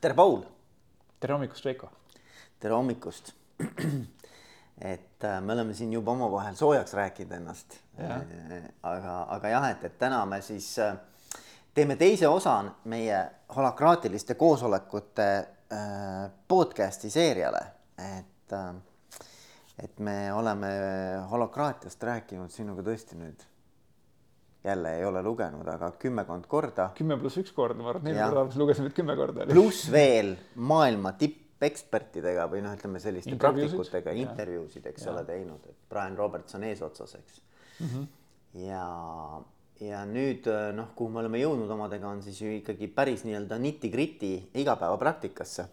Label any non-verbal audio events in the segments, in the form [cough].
tere, Paul. tere hommikust, Veiko. tere hommikust. [clears throat] et äh, me oleme siin juba omavahel soojaks rääkinud ennast. aga, aga jah, et, et täna me siis äh, teeme teise osa meie holakraatiliste koosolekute äh, podcast'i seeriale, et äh, et me oleme holokraatiast rääkinud sinuga tõesti nüüd jälle ei ole lugenud, aga kümmekond korda. kümme pluss üks korda, ma arvan, et neil korda lugesime kümme korda. pluss veel maailma tippekspertidega või noh, ütleme selliste praktikutega intervjuusid, eks ja. ole, teinud, et Brian Roberts on eesotsas, eks mm. -hmm. ja, ja nüüd noh, kuhu me oleme jõudnud omadega, on siis ju ikkagi päris nii-öelda niti-griti igapäevapraktikasse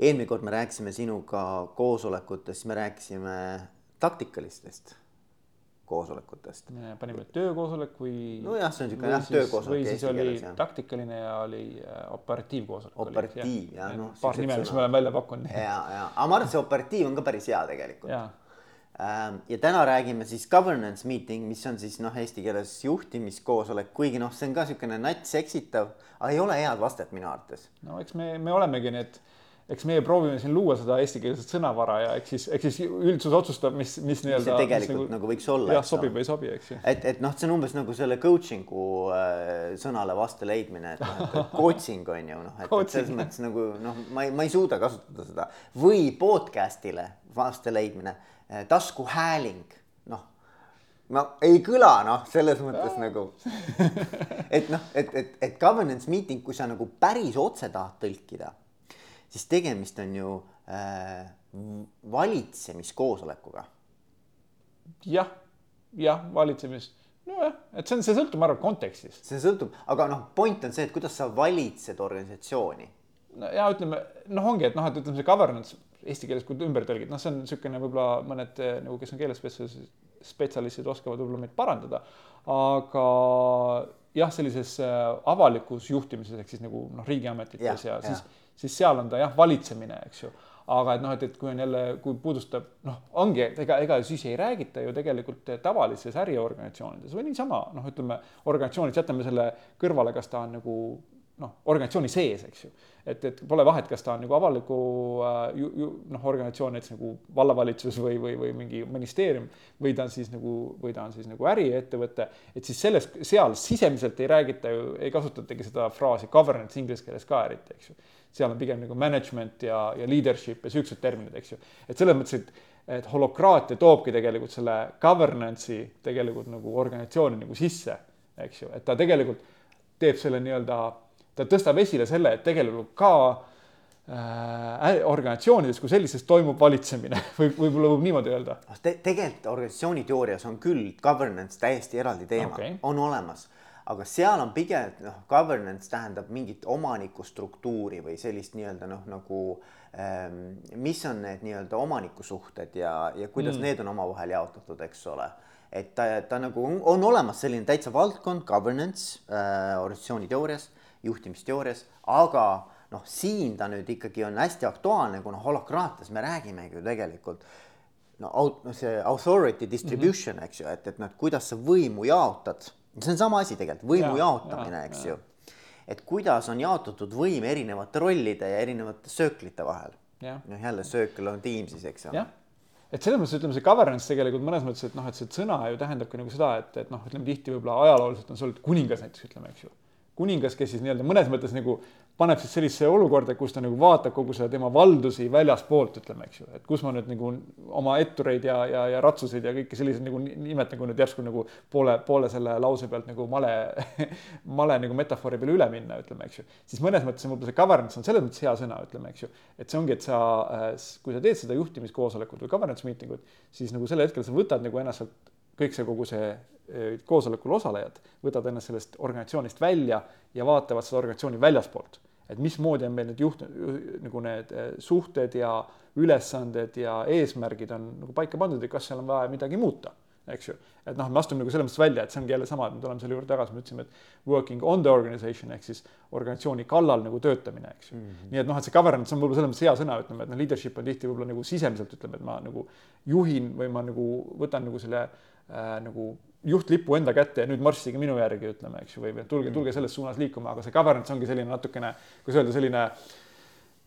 eelmine kord me rääkisime sinuga koosolekutest, me rääkisime taktikalistest koosolekutest. panime töökoosolek või? nojah, see on niisugune jah, töökoosolek. või siis oli keeles, taktikaline ja oli äh, operatiivkoosolek. operatiiv jah, noh. paar nime, mis me oleme välja pakkunud. ja, ja, aga ma arvan, et see operatiiv on ka päris hea tegelikult. Ähm, ja täna räägime siis governance meeting, mis on siis noh, eesti keeles juhtimiskoosolek, kuigi noh, see on ka niisugune nats eksitav, aga ei ole head vastet minu arvates. no eks me, me olemegi need eks meie proovime siin luua seda eestikeelset sõnavara ja eks siis, eks siis üldsus otsustab, mis, mis nii-öelda. tegelikult nagu, nagu võiks olla. jah, sobib või ei sobi, eks ju. et, et noh, see on umbes nagu selle coaching'u äh, sõnale vaste leidmine, et noh, et [laughs] coaching on ju noh, et, et selles mõttes nagu noh, ma ei, ma ei suuda kasutada seda või podcast'ile vaste leidmine, äh, taskuhääling, noh no ei kõla noh, selles mõttes nagu, et noh, et, et, et governance meeting, kui sa nagu päris otse tahad tõlkida siis tegemist on ju äh, valitsemiskoosolekuga. jah, jah, valitsemis, nojah, et see on, see sõltub, ma arvan, kontekstist. see sõltub, aga noh, point on see, et kuidas sa valitsed organisatsiooni. no ja ütleme noh, ongi, et noh, et ütleme see governance eesti keeles, kui ümber tõlgid, noh, see on niisugune võib-olla mõned nagu, kes on keelespetsialistid, spetsialistid oskavad võib-olla meid parandada, aga jah, sellises äh, avalikus juhtimises ehk siis nagu noh, riigiametites ja, ja, ja siis siis seal on ta jah, valitsemine, eks ju. aga et noh, et, et kui on jälle, kui puudustab, noh, ongi, ega, ega siis ei räägita ju tegelikult tavalises äriorganisatsioonides või niisama, noh, ütleme organisatsioonis jätame selle kõrvale, kas ta on nagu noh, organisatsiooni sees, eks ju. et, et pole vahet, kas ta on nagu avaliku äh, noh, organisatsioon, näiteks nagu vallavalitsus või, või, või mingi ministeerium või ta on siis nagu, või ta on siis nagu äriettevõte, et siis selles, seal sisemiselt ei räägita ju, ei kasutatagi seda fraasi governance inglise keeles ka eriti, eks ju. Seal on pigem nagu management ja, ja leadership ja siuksed terminid, eks ju. et selles mõttes, et et holokraatia toobki tegelikult selle governance'i tegelikult nagu organisatsiooni nagu sisse, eks ju, et ta tegelikult teeb selle nii-öelda ta tõstab esile selle, et tegelikult ka äh, organisatsioonides kui sellises toimub valitsemine [laughs] või võib-olla võib niimoodi öelda Te. tegelikult organisatsiooni teoorias on küll governance täiesti eraldi teema okay., on olemas, aga seal on pigem noh, governance tähendab mingit omanikustruktuuri või sellist nii-öelda noh, nagu ähm, mis on need nii-öelda omanikusuhted ja, ja kuidas mm. need on omavahel jaotatud, eks ole et ta, ta nagu on, on olemas selline täitsa valdkond, governance äh, organisatsiooni teoorias juhtimisteoorias, aga noh, siin ta nüüd ikkagi on hästi aktuaalne, kuna holokraatias me räägimegi ju tegelikult no, no see authority distribution mm, -hmm. eks ju, et, et noh, kuidas sa võimu jaotad, see on sama asi tegelikult, võimu ja, jaotamine, eks ja. ju. et kuidas on jaotatud võim erinevate rollide ja erinevate sööklite vahel. noh, jälle söökel on Teamsis, eks ju et selles mõttes ütleme, see governance tegelikult mõnes mõttes, et noh, et see sõna ju tähendabki nagu seda, et, et noh, ütleme tihti võib-olla ajalooliselt on see olnud kuningas näiteks ütleme, eks ju kuningas, kes siis nii-öelda mõnes mõttes nagu paneb siis sellisesse olukorda, kus ta nagu vaatab kogu seda tema valdusi väljaspoolt, ütleme, eks ju, et kus ma nüüd nagu oma ettureid ja, ja, ja ratsuseid ja kõiki selliseid nagu nimet nagu nüüd järsku nagu poole, poole selle lause pealt nagu male [laughs] male nagu metafoori peale üle minna, ütleme, eks ju. siis mõnes mõttes võib-olla see governance on selles mõttes hea sõna, ütleme, eks ju. et see ongi, et sa, kui sa teed seda juhtimiskoosolekut või governance meeting ut, siis nagu sel hetkel sa võtad nagu ennast sealt kõik see kogu see koosolekul osalejad võtavad ennast sellest organisatsioonist välja ja vaatavad seda organisatsiooni väljaspoolt. et mismoodi on meil need juht, nagu need eh, suhted ja ülesanded ja eesmärgid on nagu paika pandud ja kas seal on vaja midagi muuta, eks ju. et noh, me astume nagu selles mõttes välja, et see ongi jälle sama, et me tuleme selle juurde tagasi, me ütlesime, et working on the organization ehk siis organisatsiooni kallal nagu töötamine, eks ju mm. -hmm. nii et noh, et see governance on võib-olla selles mõttes hea sõna, ütleme, et noh, leadership on tihti võib-olla nagu sisemiselt ütleme, et ma nagu juhin või ma nagu võtan nagu selle äh, nagu juhtlipu enda kätte ja nüüd marssige minu järgi, ütleme, eks ju, või tulge, tulge selles suunas liikuma, aga see governance ongi selline natukene, kuidas öelda, selline äh,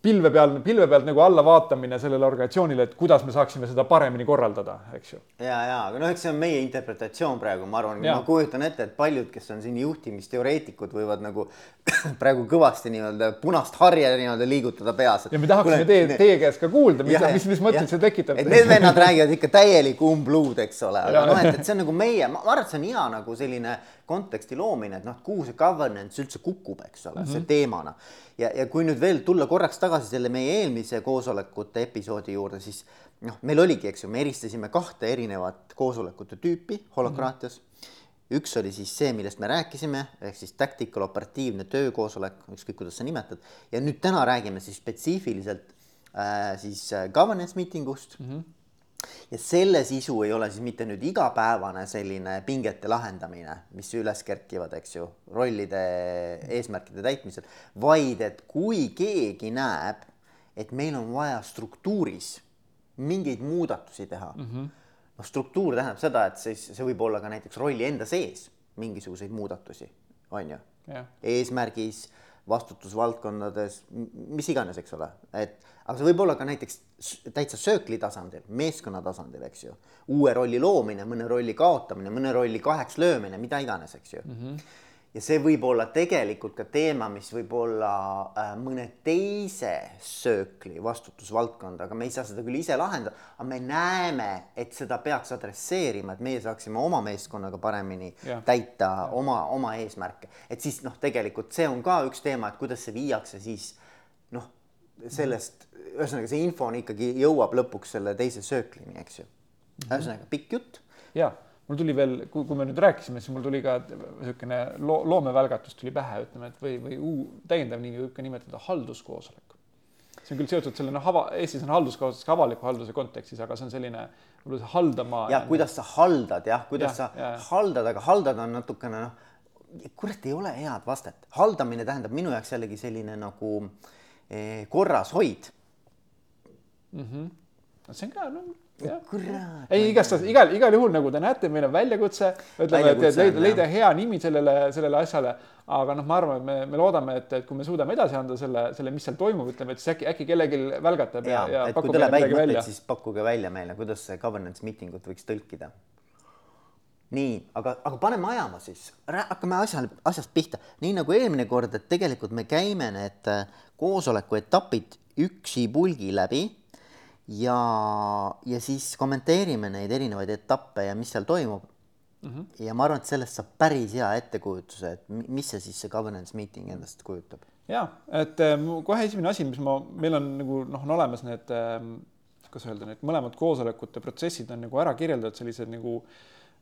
pilve peal, pilve pealt nagu alla vaatamine sellele organisatsioonile, et kuidas me saaksime seda paremini korraldada, eks ju. ja, ja, aga noh, eks see on meie interpretatsioon praegu, ma arvan, ma kujutan ette, et paljud, kes on siin juhtimisteoreetikud, võivad nagu [clears throat] praegu kõvasti nii-öelda punast harja nii-öelda liigutada peas. ja me tahaksime teie, teie käest ka kuulda, mis, mis, mis mõtteid see tekitab. et need vennad räägivad ikka täielikku umbluud, eks ole, aga noh, et, et see on nagu meie, ma arvan, et see on hea nagu selline konteksti loomine, et noh, kuhu see governance üldse kukub, eks ole mm, -hmm. see mhm. teemana. Ja, ja kui nüüd veel tulla korraks tagasi selle meie eelmise koosolekute episoodi juurde, siis noh, meil oligi, eks ju, me eristasime kahte erinevat koosolekute tüüpi holokraatias mm. -hmm. üks oli siis see, millest me rääkisime, ehk siis tactical operatiivne töökoosolek, ükskõik kuidas sa nimetad. ja nüüd täna räägime siis spetsiifiliselt äh, siis äh, governance meeting ust mm. -hmm ja selle sisu ei ole siis mitte nüüd igapäevane selline pingete lahendamine, mis üles kerkivad, eks ju, rollide eesmärkide täitmisel, vaid et kui keegi näeb, et meil on vaja struktuuris mingeid muudatusi teha mm. -hmm. noh, struktuur tähendab seda, et siis see võib olla ka näiteks rolli enda sees mingisuguseid muudatusi, on ju yeah., eesmärgis vastutusvaldkondades, mis iganes, eks ole, et aga see võib olla ka näiteks täitsa söökli tasandil, meeskonna tasandil, eks ju. uue rolli loomine, mõne rolli kaotamine, mõne rolli kaheks löömine, mida iganes, eks ju mm. -hmm ja see võib olla tegelikult ka teema, mis võib olla äh, mõne teise söökli vastutusvaldkonda, aga me ei saa seda küll ise lahendada, aga me näeme, et seda peaks adresseerima, et meie saaksime oma meeskonnaga paremini ja. täita ja. oma, oma eesmärke. et siis noh, tegelikult see on ka üks teema, et kuidas see viiakse siis noh, sellest, ühesõnaga see info on ikkagi jõuab lõpuks selle teise sööklini, eks ju. Mhm. ühesõnaga pikk jutt. ja mul tuli veel, kui, kui me nüüd rääkisime, siis mul tuli ka niisugune loo, loomevälgatus tuli pähe, ütleme, et või, või uu, täiendav nimi võib ka nimetada halduskoosolek. see on küll seotud selle noh, ava, Eestis on halduskoosolek avaliku halduse kontekstis, aga see on selline võib-olla see haldama. ja kuidas sa haldad jah, kuidas ja, sa ja, haldad, aga haldada on natukene noh, kurat, ei ole head vastet. haldamine tähendab minu jaoks jällegi selline nagu eh, korrashoid mm. -hmm. no see on ka no. Ei, igastahes igal, igal juhul nagu te näete, meil on väljakutse, ütleme, et, et leida, leida hea nimi sellele, sellele asjale. aga noh, ma arvan, et me, me loodame, et, et kui me suudame edasi anda selle, selle, mis seal toimub, ütleme, et siis äkki, äkki kellelgi välgatab ja, ja, ja pakub meile midagi välja. siis pakkuge välja meile, kuidas see governance meeting ut võiks tõlkida. nii, aga, aga paneme ajama siis, hakkame asjal, asjast pihta, nii nagu eelmine kord, et tegelikult me käime need äh, koosoleku etapid üksipulgi läbi ja, ja siis kommenteerime neid erinevaid etappe ja mis seal toimub mm. -hmm. ja ma arvan, et sellest saab päris hea ettekujutuse, et mis see siis see governance meeting endast kujutab. ja et äh, kohe esimene asi, mis ma, meil on nagu noh, on olemas need äh, kuidas öelda, need mõlemad koosolekute protsessid on nagu ära kirjeldatud sellised nagu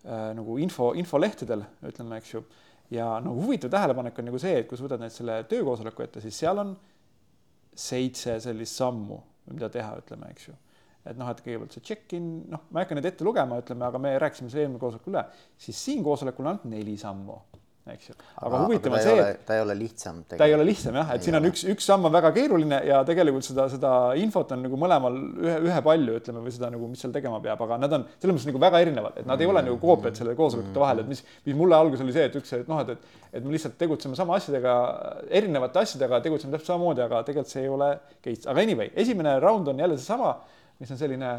äh, nagu info, infolehtedel, ütleme, eks ju. ja no huvitav tähelepanek on nagu see, et kui sa võtad nüüd selle töökoosoleku ette, siis seal on seitse sellist sammu mida teha, ütleme, eks ju. et noh, et kõigepealt see check-in, noh, ma ei hakka neid ette lugema, ütleme, aga me rääkisime selle eelmine koosolek üle, siis siin koosolekul on ainult neli sammu eks ju. aga huvitav on see, et ta ei ole lihtsam. ta ei ole lihtsam jah, et ei siin on ole. üks, üks samm on väga keeruline ja tegelikult seda, seda infot on nagu mõlemal ühe, ühepalju, ütleme, või seda nagu, mis seal tegema peab, aga nad on selles mõttes nagu väga erinevad, et nad mm. ei ole nagu koopiad selle koosolekute vahel, et mis, mis mulle alguses oli see, et üks, et noh, et, et, et me lihtsalt tegutseme sama asjadega, erinevate asjadega, tegutseme täpselt samamoodi, aga tegelikult see ei ole case, aga anyway, esimene round on jälle seesama, mis on selline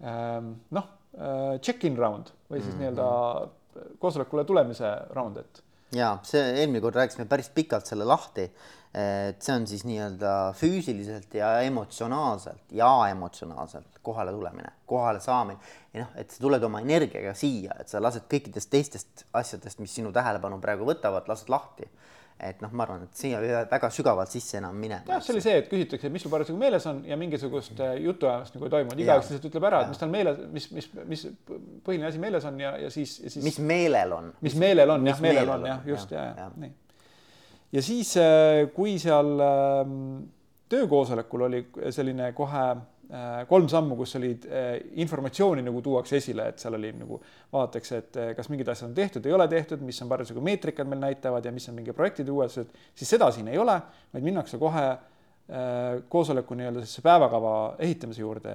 ähm, noh, äh, check-in round või siis mm -hmm. nii-öelda koosolekule tulemise round, et. ja see eelmine kord rääkisime päris pikalt selle lahti. et see on siis nii-öelda füüsiliselt ja emotsionaalselt ja emotsionaalselt kohale tulemine, kohale saamine. ja noh, et sa tuled oma energiaga siia, et sa lased kõikidest teistest asjadest, mis sinu tähelepanu praegu võtavad, lased lahti et noh, ma arvan, et siia väga sügavalt sisse enam minema. jah, see oli see, et küsitakse, mis sul parasjagu meeles on ja mingisugust äh, jutuajamist nagu ei toimunud, igaüks lihtsalt ütleb ära, et mis tal meeles, mis, mis, mis põhiline asi meeles on ja, ja siis, ja siis. mis meelel on. mis meelel on jah, meelel on jah, just ja, ja, ja nii. ja siis, äh, kui seal ähm, töökoosolekul oli selline kohe kolm sammu, kus olid äh, informatsiooni nagu tuuakse esile, et seal oli nagu vaadatakse, et äh, kas mingid asjad on tehtud, ei ole tehtud, mis on parasjagu meetrikad meil näitavad ja mis on mingi projektide uuendused, siis seda siin ei ole, vaid minnakse kohe koosoleku nii-öelda siis päevakava ehitamise juurde,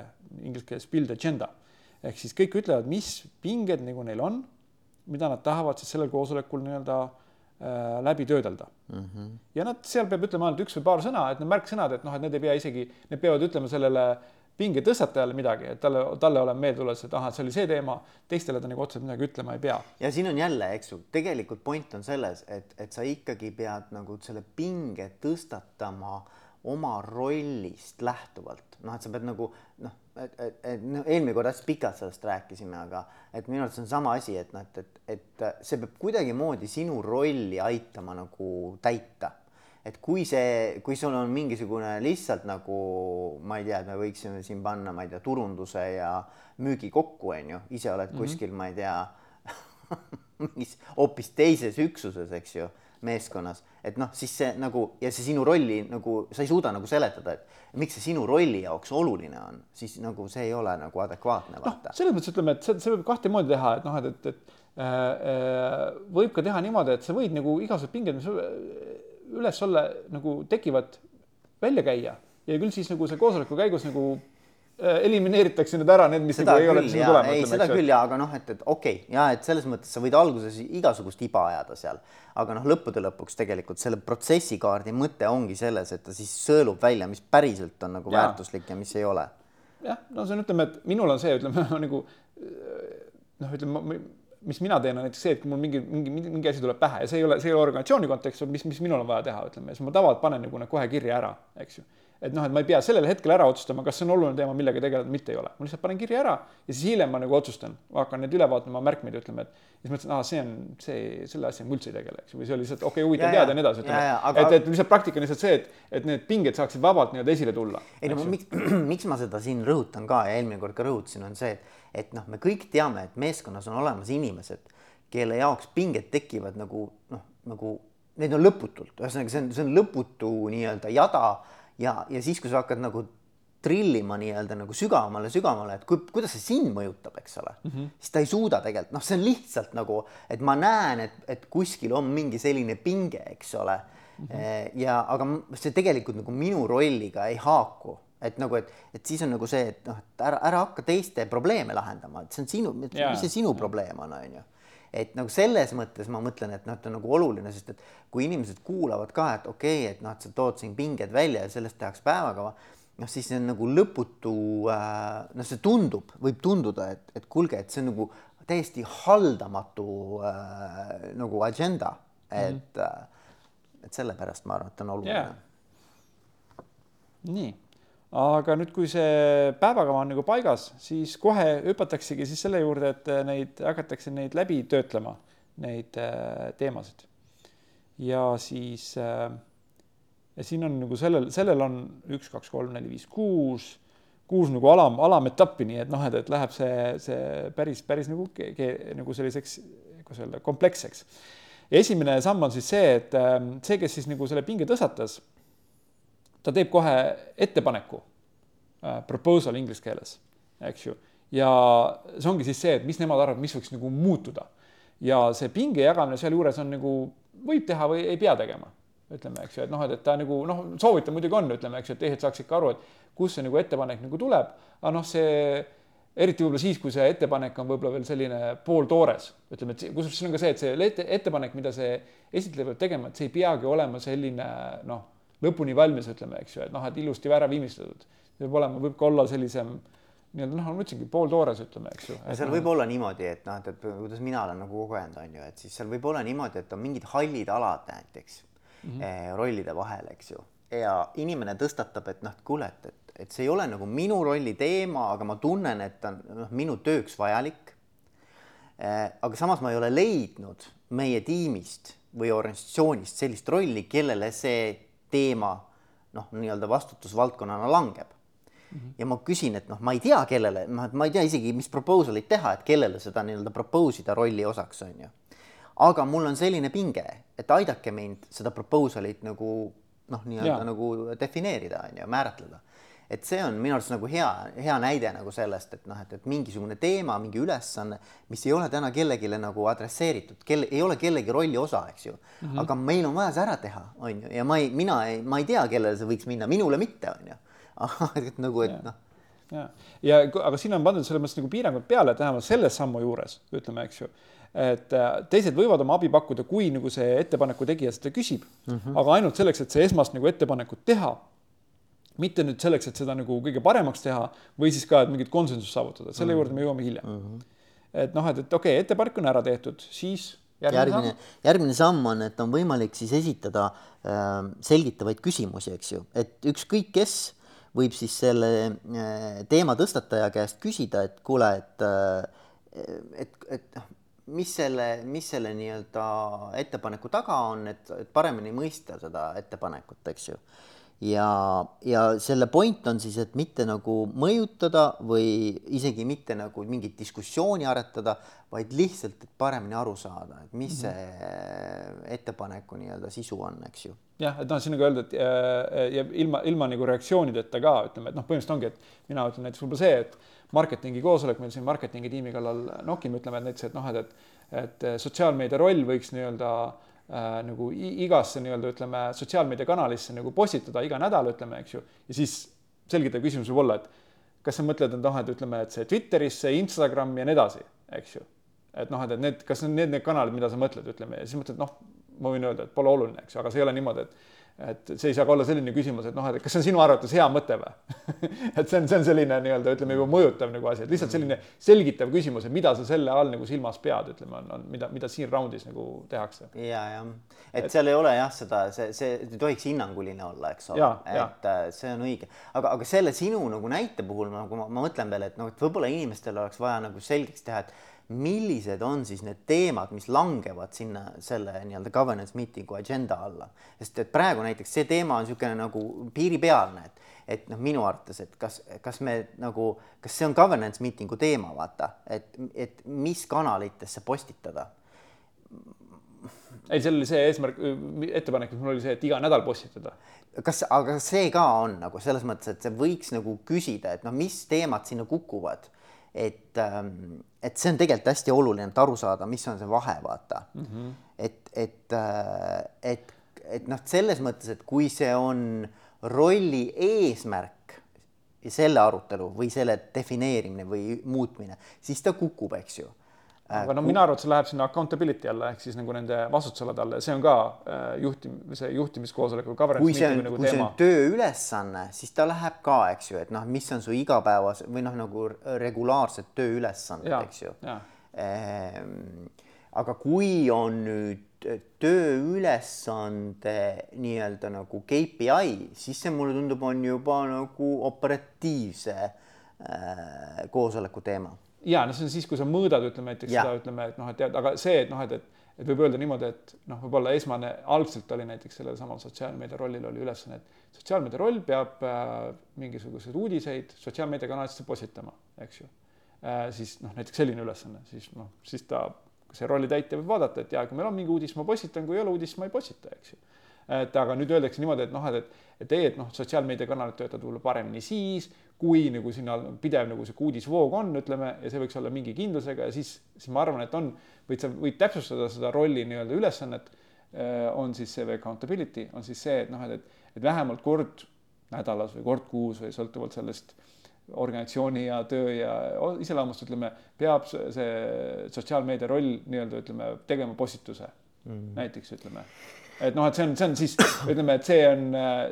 inglise keeles build agenda. ehk siis kõik ütlevad, mis pinged nagu neil on, mida nad tahavad siis sellel koosolekul nii-öelda äh, läbi töödelda mm. -hmm. ja nad, seal peab ütlema ainult üks või paar sõna, et need märksõnad, et noh, et need ei pea isegi, need peavad ütlema sellele pinge tõstatajale midagi, et talle, talle oleb meelde tulemas, et ahah, see oli see teema, teistele ta nagu otseselt midagi ütlema ei pea. ja siin on jälle, eks ju, tegelikult point on selles, et, et sa ikkagi pead nagu selle pinge tõstatama oma rollist lähtuvalt, noh, et sa pead nagu noh, et, et, et noh, eelmine kord hästi pikalt sellest rääkisime, aga et minu arvates on sama asi, et noh, et, et, et see peab kuidagimoodi sinu rolli aitama nagu täita et kui see, kui sul on mingisugune lihtsalt nagu ma ei tea, et me võiksime siin panna, ma ei tea, turunduse ja müügi kokku, on ju, ise oled mm -hmm. kuskil, ma ei tea [laughs] mingis hoopis teises üksuses, eks ju, meeskonnas, et noh, siis see nagu ja see sinu rolli nagu sa ei suuda nagu seletada, et miks see sinu rolli jaoks oluline on, siis nagu see ei ole nagu adekvaatne vaata no,. selles mõttes ütleme, et see, see võib kahte moodi teha, et noh, et, et, et äh, äh, võib ka teha niimoodi, et sa võid nagu igasugused pinged, mis üles olla nagu tekivad, välja käia ja küll siis nagu see koosoleku käigus nagu äh, elimineeritakse need ära, need, mis seda nagu ei ole sinna tulemas. ei, seda küll ja, aga noh, et, et okei okay, ja et selles mõttes sa võid alguses igasugust iba ajada seal, aga noh, lõppude lõpuks tegelikult selle protsessikaardi mõte ongi selles, et ta siis sõelub välja, mis päriselt on nagu ja. väärtuslik ja mis ei ole. jah, no see on, ütleme, et minul on see, ütleme [laughs] nagu noh, ütleme mis mina teen, on näiteks see, et kui mul mingi, mingi, mingi asi tuleb pähe ja see ei ole, see ei ole organisatsiooni kontekst, mis, mis minul on vaja teha, ütleme, siis ma tavaliselt panen nagu need kohe kirja ära, eks ju. et noh, et ma ei pea sellel hetkel ära otsustama, kas see on oluline teema, millega tegeleda, mitte ei ole. ma lihtsalt panen kirja ära ja siis hiljem ma nagu otsustan, hakkan neid üle vaatama, märkmeid ütleme, et siis mõtlesin, aa, see on see, selle asjaga ma üldse ei tegele, eks ju, või see oli lihtsalt okei okay,, huvitav teada ja nii edasi, ütleme. Aga... et, et lihtsalt praktika on lihtsalt see, et, et need pinged saaksid vabalt nii-öelda esile tulla. ei no miks, [clears throat] miks ma seda siin rõhutan ka ja eelmine kord ka rõhutasin, on see, et, et noh, me kõik teame, et meeskonnas on olemas inimesed kelle jaoks pinged tekivad nagu noh, nagu neid on lõputult, ühesõnaga, see on, see on lõputu nii-öelda jada ja, ja siis, kui sa hakkad nagu trillima nii-öelda nagu sügavamale, sügavamale, et kui, kuidas see sind mõjutab, eks ole mm, -hmm. siis ta ei suuda tegelikult, noh, see on lihtsalt nagu, et ma näen, et, et kuskil on mingi selline pinge, eks ole mm. -hmm. ja aga see tegelikult nagu minu rolliga ei haaku, et nagu, et, et siis on nagu see, et noh, et ära, ära hakka teiste probleeme lahendama, et see on sinu, mis see sinu probleem on, on ju. Et nagu selles mõttes ma mõtlen, et noh, et on nagu oluline, sest et kui inimesed kuulavad ka, et okei okay,, et noh, et sa tood siin pinged välja ja sellest tehakse päevakava, noh, siis see on nagu lõputu äh,, noh, see tundub, võib tunduda, et, et kuulge, et see on nagu täiesti haldamatu äh, nagu agenda, et mm, -hmm. et sellepärast ma arvan, et on oluline. Yeah.. nii aga nüüd, kui see päevakava on nagu paigas, siis kohe hüpataksegi siis selle juurde, et neid hakatakse neid läbi töötlema, neid äh, teemasid. ja siis äh, ja siin on nagu sellel, sellel on üks, kaks, kolm, neli, viis, kuus, kuus nagu alam, alametappi, nii et noh, et, et läheb see, see päris, päris nagu, nagu selliseks, kuidas öelda, kompleksseks. esimene samm on siis see, et äh, see, kes siis nagu selle pinge tõstatas ta teeb kohe ettepaneku äh,, proposal inglise keeles, eks ju. ja see ongi siis see, et mis nemad arvavad, mis võiks nagu muutuda. ja see pinge jagamine sealjuures on nagu, võib teha või ei pea tegema, ütleme, eks ju, et noh, et, et ta nagu noh, soovitav muidugi on, ütleme, eks ju, et teised saaksid ka aru, et kust see nagu ettepanek nagu tuleb, aga noh, see eriti võib-olla siis, kui see ettepanek on võib-olla veel selline pooltoores, ütleme, et kusjuures siin on ka see, et see ettepanek, mida see esitleja peab tegema, et see ei peagi olema selline noh lõpuni valmis, ütleme, eks ju, et noh, et ilusti ära viimistletud. peab olema, võib ka olla sellisem nii-öelda noh, ma ütlesingi pooltoores, ütleme, eks ju. seal noh, võib olla niimoodi, et noh, et, et kuidas mina olen nagu kogenud, on ju, et siis seal võib olla niimoodi, et on mingid hallid alad näiteks mm -hmm. rollide vahel, eks ju, ja inimene tõstatab, et noh, kuule, et, et, et see ei ole nagu minu rolli teema, aga ma tunnen, et on noh, minu tööks vajalik eh,. aga samas ma ei ole leidnud meie tiimist või organisatsioonist sellist rolli, kellele see teema noh, nii-öelda vastutusvaldkonnana langeb mm. -hmm. ja ma küsin, et noh, ma ei tea, kellele, et ma ei tea isegi, mis proposal'it teha, et kellele seda nii-öelda propose ida rolli osaks on ju. aga mul on selline pinge, et aidake mind seda proposal'it nagu noh, nii-öelda nagu defineerida on ju, määratleda et see on minu arust nagu hea, hea näide nagu sellest, et noh, et, et mingisugune teema, mingi ülesanne, mis ei ole täna kellelegi nagu adresseeritud, kelle, ei ole kellegi rolli osa, eks ju mm. -hmm. aga meil on vaja see ära teha, on ju, ja ma ei, mina ei, ma ei tea, kellele see võiks minna, minule mitte, on ju. [laughs] et nagu, et noh ja, ja aga siin on pandud selles mõttes nagu piirangud peale, et vähemalt selle sammu juures ütleme, eks ju et äh, teised võivad oma abi pakkuda, kui nagu see ettepaneku tegija seda küsib mm, -hmm. aga ainult selleks, et see esmast nagu ettepanekut teha. Mitte nüüd selleks, et seda nagu kõige paremaks teha või siis ka, et mingit konsensust saavutada, selle mm -hmm. juurde me jõuame hiljem mm. -hmm. et noh, et, et okei okay,, ettepanek on ära tehtud, siis järgmine, järgmine, järgmine samm on, et on võimalik siis esitada äh, selgitavaid küsimusi, eks ju, et ükskõik kes võib siis selle äh, teema tõstataja käest küsida, et kuule, et äh, et, et noh, mis selle, mis selle nii-öelda ettepaneku taga on, et, et paremini mõista seda ettepanekut, eks ju. Ja, ja selle point on siis, et mitte nagu mõjutada või isegi mitte nagu mingit diskussiooni aretada, vaid lihtsalt, et paremini aru saada, et mis mm -hmm. see ettepaneku nii-öelda sisu on, eks ju jah, et noh, siin nagu öelda, et ja, ja ilma, ilma nagu reaktsioonideta ka ütleme, et noh, põhimõtteliselt ongi, et mina ütlen näiteks võib-olla see, et marketingi koosolek meil siin marketingi tiimi kallal nokime, ütleme, et näiteks, et noh, et, et, et sotsiaalmeedia roll võiks nii-öelda äh, nagu igasse nii-öelda ütleme sotsiaalmeediakanalisse nagu postitada iga nädal, ütleme, eks ju, ja siis selgitav küsimus võib olla, et kas sa mõtled, et noh, et ütleme, et see Twitterisse, Instagram ja nii edasi, eks ju. et noh, et, et need, kas need, need kanalid, mida sa mõtled, ütleme ja siis mõtled, noh, ma võin öelda, et pole oluline, eks ju, aga see ei ole niimoodi, et et see ei saa ka olla selline küsimus, et noh, et kas see on sinu arvates hea mõte või? [laughs] Et see on, see on selline nii-öelda ütleme juba mõjutav nagu asi, et lihtsalt selline selgitav küsimus, et mida sa selle all nagu silmas pead, ütleme, on, on, mida, mida siin raundis nagu tehakse. ja, jah, et seal ei ole jah, seda, see, see ei tohiks hinnanguline olla, eks ole, et ja. Äh, see on õige, aga, aga selle sinu nagu näite puhul nagu ma, ma mõtlen veel, et noh, et võib-olla inimestel oleks vaja nagu selgeks teha, et millised on siis need teemad, mis langevad sinna selle nii-öelda governance meeting'u agenda alla, sest et praegu näiteks see teema on niisugune nagu piiripealne, et et noh, minu arvates, et kas, kas me nagu, kas see on governance meeting'u teema, vaata, et, et mis kanalitesse postitada? Ei, seal oli see eesmärk, ettepanek, mis mul oli see, et iga nädal postitada. kas, aga see ka on nagu selles mõttes, et see võiks nagu küsida, et noh, mis teemad sinna kukuvad et, ähm, et see on tegelikult hästi oluline, et aru saada, mis on see vahe, vaata mm. -hmm. et, et, äh, et, et noh, selles mõttes, et kui see on rolli eesmärk ja selle arutelu või selle defineerimine või muutmine, siis ta kukub, eks ju aga no mina arvan, et see läheb sinna accountability alla ehk siis nagu nende vastutusalade alla ja see on ka äh, juhtim-, see juhtimiskoosoleku governance meetingu nagu kui teema. tööülesanne, siis ta läheb ka, eks ju, et noh, mis on su igapäevas või noh, nagu regulaarsed tööülesanded, eks ju. Ehm, aga kui on nüüd tööülesande nii-öelda nagu KPI, siis see mulle tundub, on juba nagu operatiivse äh, koosoleku teema ja noh, see on siis, kui sa mõõdad, ütleme näiteks ja. seda, ütleme, et noh, et tead, aga see, et noh, et, et, et võib öelda niimoodi, et noh, võib-olla esmane, algselt oli näiteks sellel samal sotsiaalmeedia rollil oli ülesanne, et sotsiaalmeedia roll peab äh, mingisuguseid uudiseid sotsiaalmeediakanalitesse postitama, eks ju äh,. siis noh, näiteks selline ülesanne, siis noh, siis ta, see rolli täitja võib vaadata, et ja kui meil on mingi uudis, ma postitan, kui ei ole uudist, ma ei postita, eks ju et aga nüüd öeldakse niimoodi, et noh, et, et, et ei, et noh, sotsiaalmeediakanalid töötavad võib-olla paremini siis, kui nagu sinna pidev nagu sihuke uudisvoog on, ütleme, ja see võiks olla mingi kindlusega ja siis, siis ma arvan, et on, võid sa, võid täpsustada seda rolli nii-öelda ülesannet, äh, on siis see accountability, on siis see, et noh, et, et, et vähemalt kord nädalas või kord kuus või sõltuvalt sellest organisatsiooni ja töö ja iseloomust, ütleme, peab see sotsiaalmeedia roll nii-öelda ütleme, tegema postituse mm -hmm. näiteks ütleme et noh, et see on, see on siis [coughs] ütleme, et see on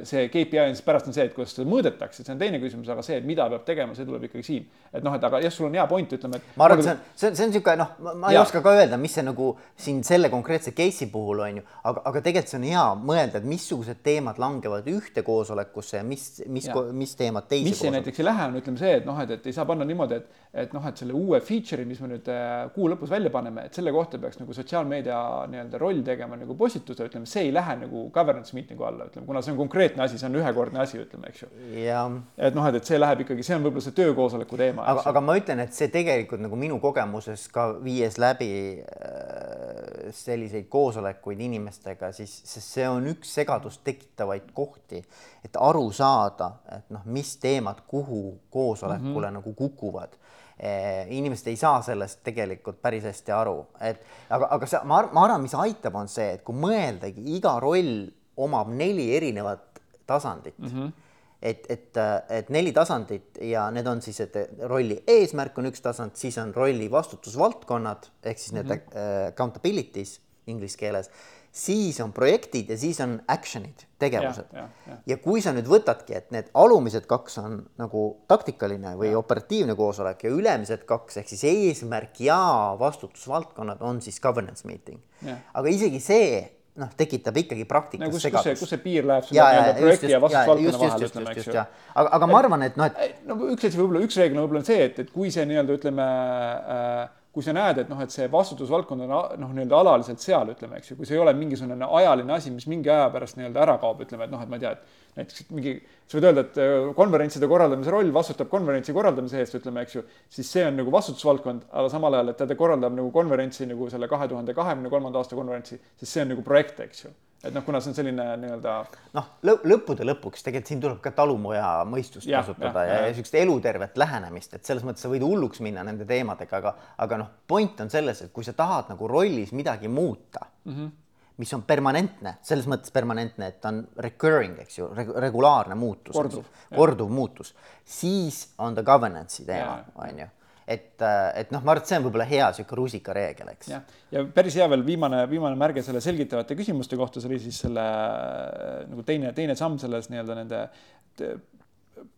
see KPI on siis pärast on see, et kuidas seda mõõdetakse, see on teine küsimus, aga see, et mida peab tegema, see tuleb ikkagi siin. et noh, et aga jah, sul on hea point, ütleme, et. ma arvan, et see on, see on, see on niisugune noh, ma ei ja. oska ka öelda, mis see nagu siin selle konkreetse case'i puhul on ju, aga, aga tegelikult see on hea mõelda, et missugused teemad langevad ühte koosolekusse ja mis, mis, mis teemad teise. mis see näiteks ei lähe, on ütleme see, et noh, et, et ei saa panna niimoodi, et, et noh, et selle uue feature'i, mis me nüüd äh, kuu lõpus välja paneme, et selle kohta peaks nagu sotsiaalmeedia nii-öelda roll tegema nagu postituse, ütleme, see ei lähe nagu governance meeting'u alla, ütleme, kuna see on konkreetne asi, see on ühekordne asi, ütleme, eks ju. et noh, et, et see läheb ikkagi, see on võib-olla see töökoosoleku teema. aga, aga ma ütlen, et see tegelikult nagu minu kogemuses ka viies läbi äh, selliseid koosolekuid inimestega, siis, sest see on üks segadust tekitavaid kohti, et aru saada, et noh, mis teemad kuhu koosolekule mm -hmm. nagu kukuvad inimesed ei saa sellest tegelikult päris hästi aru, et aga, aga see, ma, ma arvan, mis aitab, on see, et kui mõeldagi, iga roll omab neli erinevat tasandit mm. -hmm et, et, et neli tasandit ja need on siis, et rolli eesmärk on üks tasand, siis on rolli vastutusvaldkonnad ehk siis need mm -hmm. accountabilities inglise keeles, siis on projektid ja siis on action'id, tegevused. Ja, kui sa nüüd võtadki, et need alumised kaks on nagu taktikaline või ja. operatiivne koosolek ja ülemised kaks ehk siis eesmärk ja vastutusvaldkonnad on siis governance meeting. aga isegi see noh, tekitab ikkagi praktikas no, kus, segadust. kus see piir läheb selle nii-öelda projekti ja vastutusvaldkonna vahel, ütleme, eks ju. aga, aga ma arvan, et noh, et. no üks asi võib-olla, üks reegel võib-olla on see, et, et kui see nii-öelda ütleme äh, kui sa näed, et noh, et see vastutusvaldkond on noh, nii-öelda alaliselt seal, ütleme, eks ju, kui see ei ole mingisugune ajaline asi, mis mingi aja pärast nii-öelda ära kaob, ütleme, et noh, et ma ei tea, et näiteks mingi, sa võid öelda, et äh, konverentside korraldamise roll vastutab konverentsi korraldamise eest, ütleme, eks ju, siis see on nagu vastutusvaldkond, aga samal ajal, et ta korraldab nagu konverentsi nagu selle kahe tuhande kahekümne kolmanda aasta konverentsi, siis see on nagu projekt, eks ju et noh, kuna see on selline nii-öelda. noh, lõppude lõpuks tegelikult siin tuleb ka talupoja mõistust ja, kasutada ja, ja, ja niisugust elutervet lähenemist, et selles mõttes sa võid hulluks minna nende teemadega, aga, aga noh, point on selles, et kui sa tahad nagu rollis midagi muuta mm, -hmm. mis on permanentne, selles mõttes permanentne, et ta on recurring, eks ju reg, regulaarne muutus, korduv, korduv muutus, siis on ta governance'i teema, on ju et, äh, et noh, ma arvan, et see on võib-olla hea niisugune rusikareegel, eks. ja päris hea veel viimane, viimane märge selle selgitavate küsimuste kohta, see oli siis selle äh, nagu teine, teine samm selles nii-öelda nende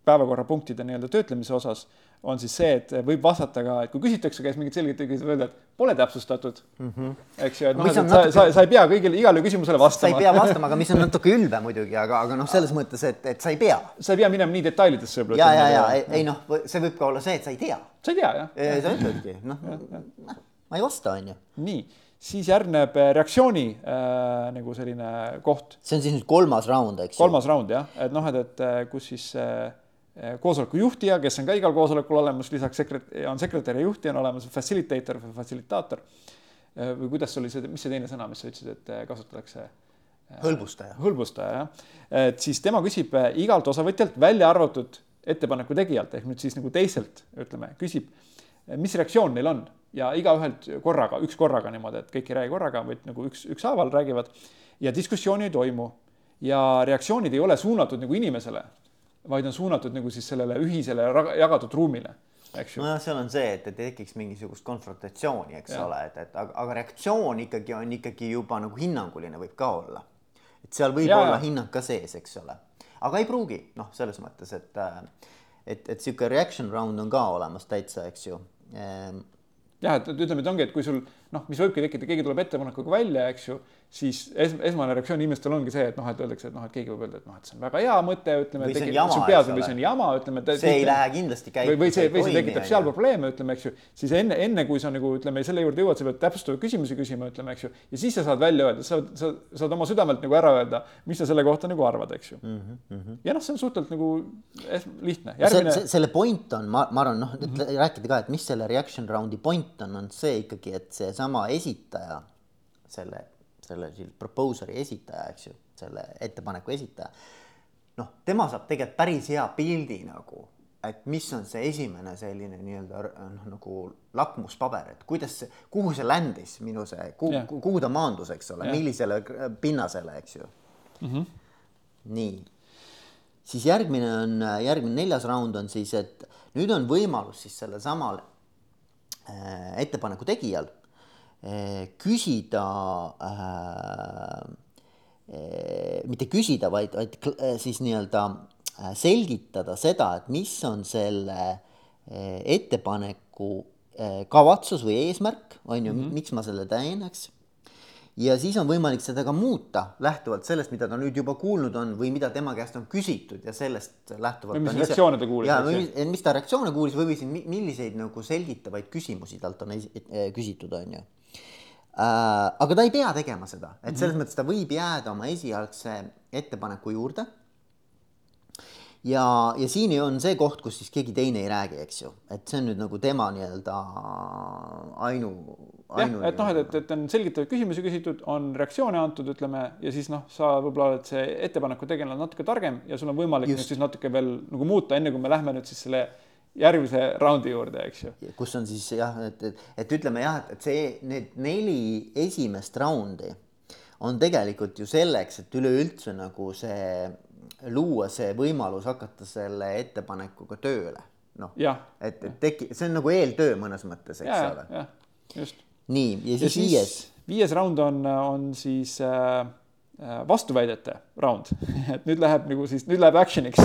päevakorrapunktide nii-öelda töötlemise osas on siis see, et võib vastata ka, et kui küsitakse käest mingit selgitajaid, siis öelda, et pole täpsustatud mm. -hmm. eks ju, et noh, et natuke... sa, sa ei pea kõigile, igale küsimusele vastama. sa ei pea [laughs] vastama, aga mis on natuke ülbe muidugi, aga, aga noh, selles mõttes, et, et sa ei pea. sa ei pea minema nii detailidesse võib-olla. ja, ja, ja ei, ei noh, see võib ka olla see, et sa ei tea. sa ei tea, jah. sa ütledki, noh, ma ei vasta, on ju. nii siis järgneb äh, reaktsiooni äh, nagu selline koht. see on siis nüüd kolmas raund, eks ju? kolmas raund jah, et noh, et, et äh, kus siis äh, koosoleku juhtija, kes on ka igal koosolekul olemas, lisaks sekret-, on sekretär ja juhtija on olemas facilitator või facilitaator. Äh, või kuidas oli see, mis see teine sõna, mis sa ütlesid, et kasutatakse? hõlbustaja. hõlbustaja jah, et siis tema küsib igalt osavõtjalt, välja arvatud ettepaneku tegijalt ehk nüüd siis nagu teiselt ütleme, küsib, mis reaktsioon neil on ja igaühelt korraga, üks korraga niimoodi, et kõik ei räägi korraga, vaid nagu üks, ükshaaval räägivad ja diskussiooni ei toimu. ja reaktsioonid ei ole suunatud nagu inimesele, vaid on suunatud nagu siis sellele ühisele jagatud ruumile eks ju. nojah, seal on see, et ei tekiks mingisugust konfrontatsiooni, eks ja. ole, et, et aga, aga reaktsioon ikkagi on ikkagi juba nagu hinnanguline võib ka olla. et seal võib ja, olla ja. hinnang ka sees, eks ole, aga ei pruugi, noh, selles mõttes, et et, et sihuke reaction round on ka olemas täitsa, eks ju ehm, jah, et ütleme, et ongi, et kui sul noh, mis võibki tekkida, keegi tuleb ettepanekuga välja, eks ju, siis es, esmane reaktsioon inimestel ongi see, et noh, et öeldakse, et noh, et keegi võib öelda, et noh, et see on väga hea mõte, ütleme. või see on jama, eks ole. või see on jama, ütleme. see ei lähe kindlasti käiku. või, või see, või see tekitab seal probleeme, ütleme, eks ju, siis enne, enne kui sa nagu ütleme selle juurde jõuad, sa pead täpsustavaid küsimusi küsima, ütleme, eks ju, ja siis sa saad välja öelda, sa, sa saad oma südamelt nagu ära öelda, mis sa selle kohta nagu arvad, eks ju mm. -hmm. ja noh, see on suhteliselt nagu lihtne. Järgmine... selle point on, ma, ma arvan, noh mm -hmm., rääkida ka, et mis selle reaction round'i point on, on see ikkagi, et seesama esitaja selle selle proposer'i esitaja, eks ju, selle ettepaneku esitaja. noh, tema saab tegelikult päris hea pildi nagu, et mis on see esimene selline nii-öelda noh, nagu lakmuspaber, et kuidas see, kuhu see landis, minu see, kuhu kuhu ta maandus, eks ole, millisele pinnasele, eks ju mm. -hmm. nii, siis järgmine on, järgmine neljas raund on siis, et nüüd on võimalus siis sellel samal äh, ettepaneku tegijal küsida äh,, mitte küsida, vaid, vaid siis nii-öelda selgitada seda, et mis on selle ettepaneku kavatsus või eesmärk, on ju mm, -hmm. miks ma selle teen, eks. ja siis on võimalik seda ka muuta lähtuvalt sellest, mida ta nüüd juba kuulnud on või mida tema käest on küsitud ja sellest lähtuvalt. mis reaktsioone ta kuulis. ja, või mis ta reaktsioone kuulis või, või milliseid nagu selgitavaid küsimusi talt on küsitud, on ju aga ta ei pea tegema seda, et selles mm -hmm. mõttes ta võib jääda oma esialgse ettepaneku juurde. ja, ja siin on see koht, kus siis keegi teine ei räägi, eks ju, et see on nüüd nagu tema nii-öelda ainu, ainu. jah, et noh, et, et, et on selgitavaid küsimusi küsitud, on reaktsioone antud, ütleme, ja siis noh, sa võib-olla oled see ettepaneku tegelane natuke targem ja sul on võimalik Just. nüüd siis natuke veel nagu muuta, enne kui me lähme nüüd siis selle järgmise raundi juurde, eks ju. kus on siis jah, et, et, et ütleme jah, et see, need neli esimest raundi on tegelikult ju selleks, et üleüldse nagu see luua see võimalus hakata selle ettepanekuga tööle, noh. et, et teki-, see on nagu eeltöö mõnes mõttes, eks ja, ole. jah, just. nii, ja siis ja viies. viies raund on, on siis äh vastuväidete round. [laughs] Et nüüd läheb nagu siis, nüüd läheb action'iks.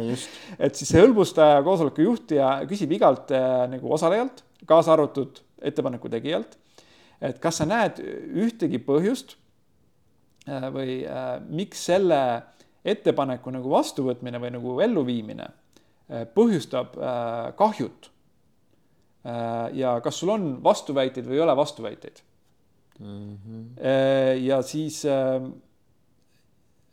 [laughs] Et siis see hõlbustaja, koosoleku juhtija küsib igalt äh, nagu osalejalt, kaasa arvatud ettepaneku tegijalt, et kas sa näed ühtegi põhjust äh, või äh, miks selle ettepaneku nagu vastuvõtmine või nagu elluviimine äh, põhjustab äh, kahjut. Äh,. ja kas sul on vastuväiteid või ei ole vastuväiteid mm. -hmm. ja siis äh,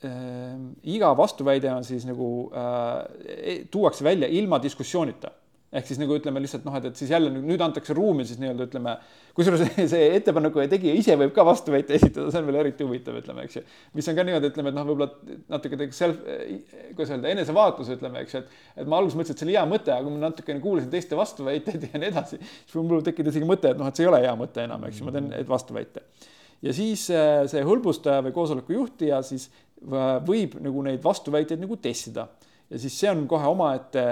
äh, iga vastuväide on siis nagu äh, tuuakse välja ilma diskussioonita ehk siis nagu ütleme lihtsalt noh, et, et siis jälle nüüd antakse ruumi siis nii-öelda ütleme, kusjuures see ettepaneku tegija ise võib ka vastuväite esitada, see on veel eriti huvitav, ütleme, eks ju. mis on ka niimoodi, ütleme, et noh, võib-olla natuke self, kuidas öelda, enesevaatlus, ütleme, eks ju, et, et ma alguses mõtlesin, et see oli hea mõte, aga kui ma natukene kuulasin teiste vastuväiteid ja nii edasi, siis mul tekkis isegi mõte, et noh, et see ei ole hea mõte enam, eks ju, ma teen vastuväite. ja siis äh, see hõlbustaja või koosoleku juhtija siis võib nagu neid vastuväiteid nagu testida ja siis see on kohe omaette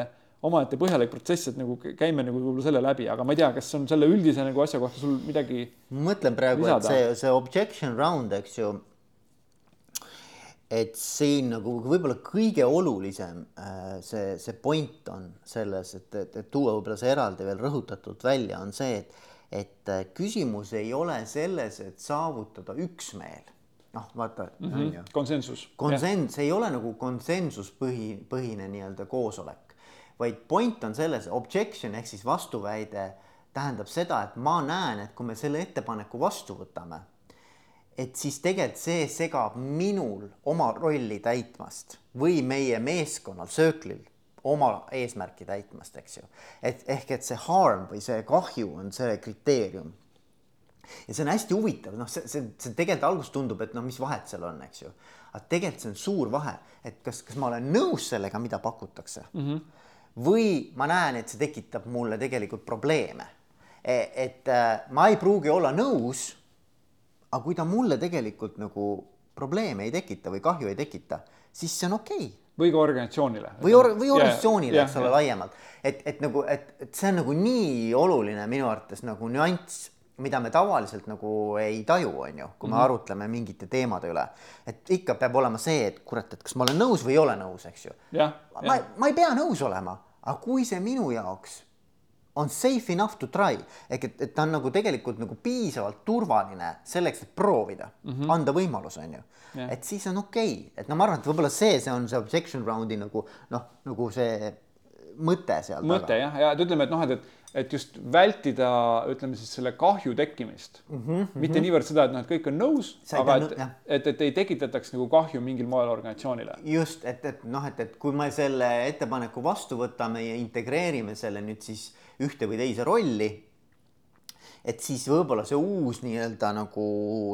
omaette põhjalik protsess, et nagu käime nagu võib-olla selle läbi, aga ma ei tea, kas on selle üldise nagu asja kohta sul midagi. mõtlen praegu, et see, see objection round, eks ju. et siin nagu võib-olla kõige olulisem äh, see, see point on selles, et, et, et tuua võib-olla see eraldi veel rõhutatult välja, on see, et, et äh, küsimus ei ole selles, et saavutada üksmeel noh, vaata mm, -hmm. konsensus. konsens, ei ole nagu konsensuspõhi, põhine nii-öelda koosolek vaid point on selles, objection ehk siis vastuväide tähendab seda, et ma näen, et kui me selle ettepaneku vastu võtame, et siis tegelikult see segab minul oma rolli täitmast või meie meeskonnal, circle'il oma eesmärki täitmast, eks ju. et ehk et see harm või see kahju on see kriteerium. ja see on hästi huvitav, noh, see, see, see tegelikult alguses tundub, et noh, mis vahet seal on, eks ju. aga tegelikult see on suur vahe, et kas, kas ma olen nõus sellega, mida pakutakse mm. -hmm või ma näen, et see tekitab mulle tegelikult probleeme. E, et äh, ma ei pruugi olla nõus. aga kui ta mulle tegelikult nagu probleeme ei tekita või kahju ei tekita, siis see on okei okay. või ka organisatsioonile. või or-, või organisatsioonile yeah,, eks ole yeah., laiemalt, et, et nagu, et, et see on nagu nii oluline minu arvates nagu nüanss mida me tavaliselt nagu ei taju, on ju, kui me mm -hmm. arutleme mingite teemade üle. et ikka peab olema see, et kurat, et kas ma olen nõus või ei ole nõus, eks ju. ma, ma ei pea nõus olema, aga kui see minu jaoks on safe enough to try ehk et, et ta on nagu tegelikult nagu piisavalt turvaline selleks, et proovida mm, -hmm. anda võimalus, on ju. et siis on okei okay., et no ma arvan, et võib-olla see, see on see objection round'i nagu noh, nagu see mõte seal mõte taga. jah, ja et ütleme, et noh, et, et et just vältida, ütleme siis selle kahju tekkimist mm. -hmm, mitte niivõrd seda, et noh, et kõik on nõus, aga et, et, et ei tekitataks nagu kahju mingil moel organisatsioonile. just, et, et noh, et, et kui me selle ettepaneku vastu võtame ja integreerime selle nüüd siis ühte või teise rolli, et siis võib-olla see uus nii-öelda nagu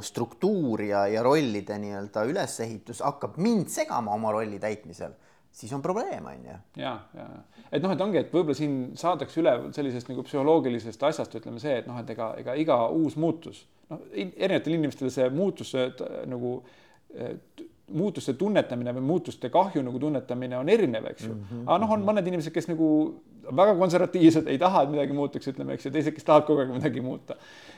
struktuur ja, ja rollide nii-öelda ülesehitus hakkab mind segama oma rolli täitmisel siis on probleem, on ju. ja, ja, et noh, et ongi, et võib-olla siin saadakse üle sellisest nagu psühholoogilisest asjast, ütleme see, et noh, et ega, ega iga uus muutus, noh, erinevatele inimestele see muutus nagu muutuste tunnetamine või muutuste kahju nagu tunnetamine on erinev, eks ju mm. -hmm. aga noh, on mõned inimesed, kes nagu väga konservatiivsed, ei taha, et midagi muutuks, ütleme, eks ju, teised, kes tahavad kogu aeg midagi muuta.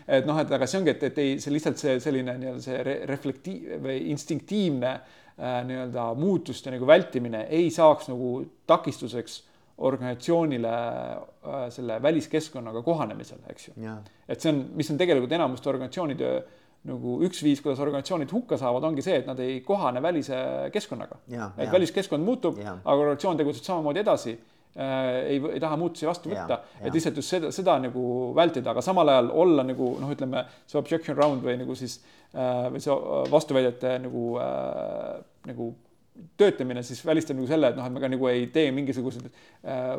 et noh, et aga see ongi, et, et ei, see lihtsalt see selline nii-öelda see re reflektiiv või instinktiivne äh, Äh, nii-öelda muutuste nagu vältimine ei saaks nagu takistuseks organisatsioonile äh, selle väliskeskkonnaga kohanemisel, eks ju. et see on, mis on tegelikult enamuste organisatsioonide nagu üks viis, kuidas organisatsioonid hukka saavad, ongi see, et nad ei kohane välise keskkonnaga. et ja. väliskeskkond muutub, aga organisatsioon tegutseb samamoodi edasi äh,. Ei, ei taha muutusi vastu võtta, et lihtsalt just seda, seda nagu vältida, aga samal ajal olla nagu noh, ütleme see objection round või nagu siis äh, Äh, või see äh, vastuväidete nagu äh,, nagu töötamine siis välistab nagu selle, et noh, et me ka nagu ei tee mingisuguseid äh,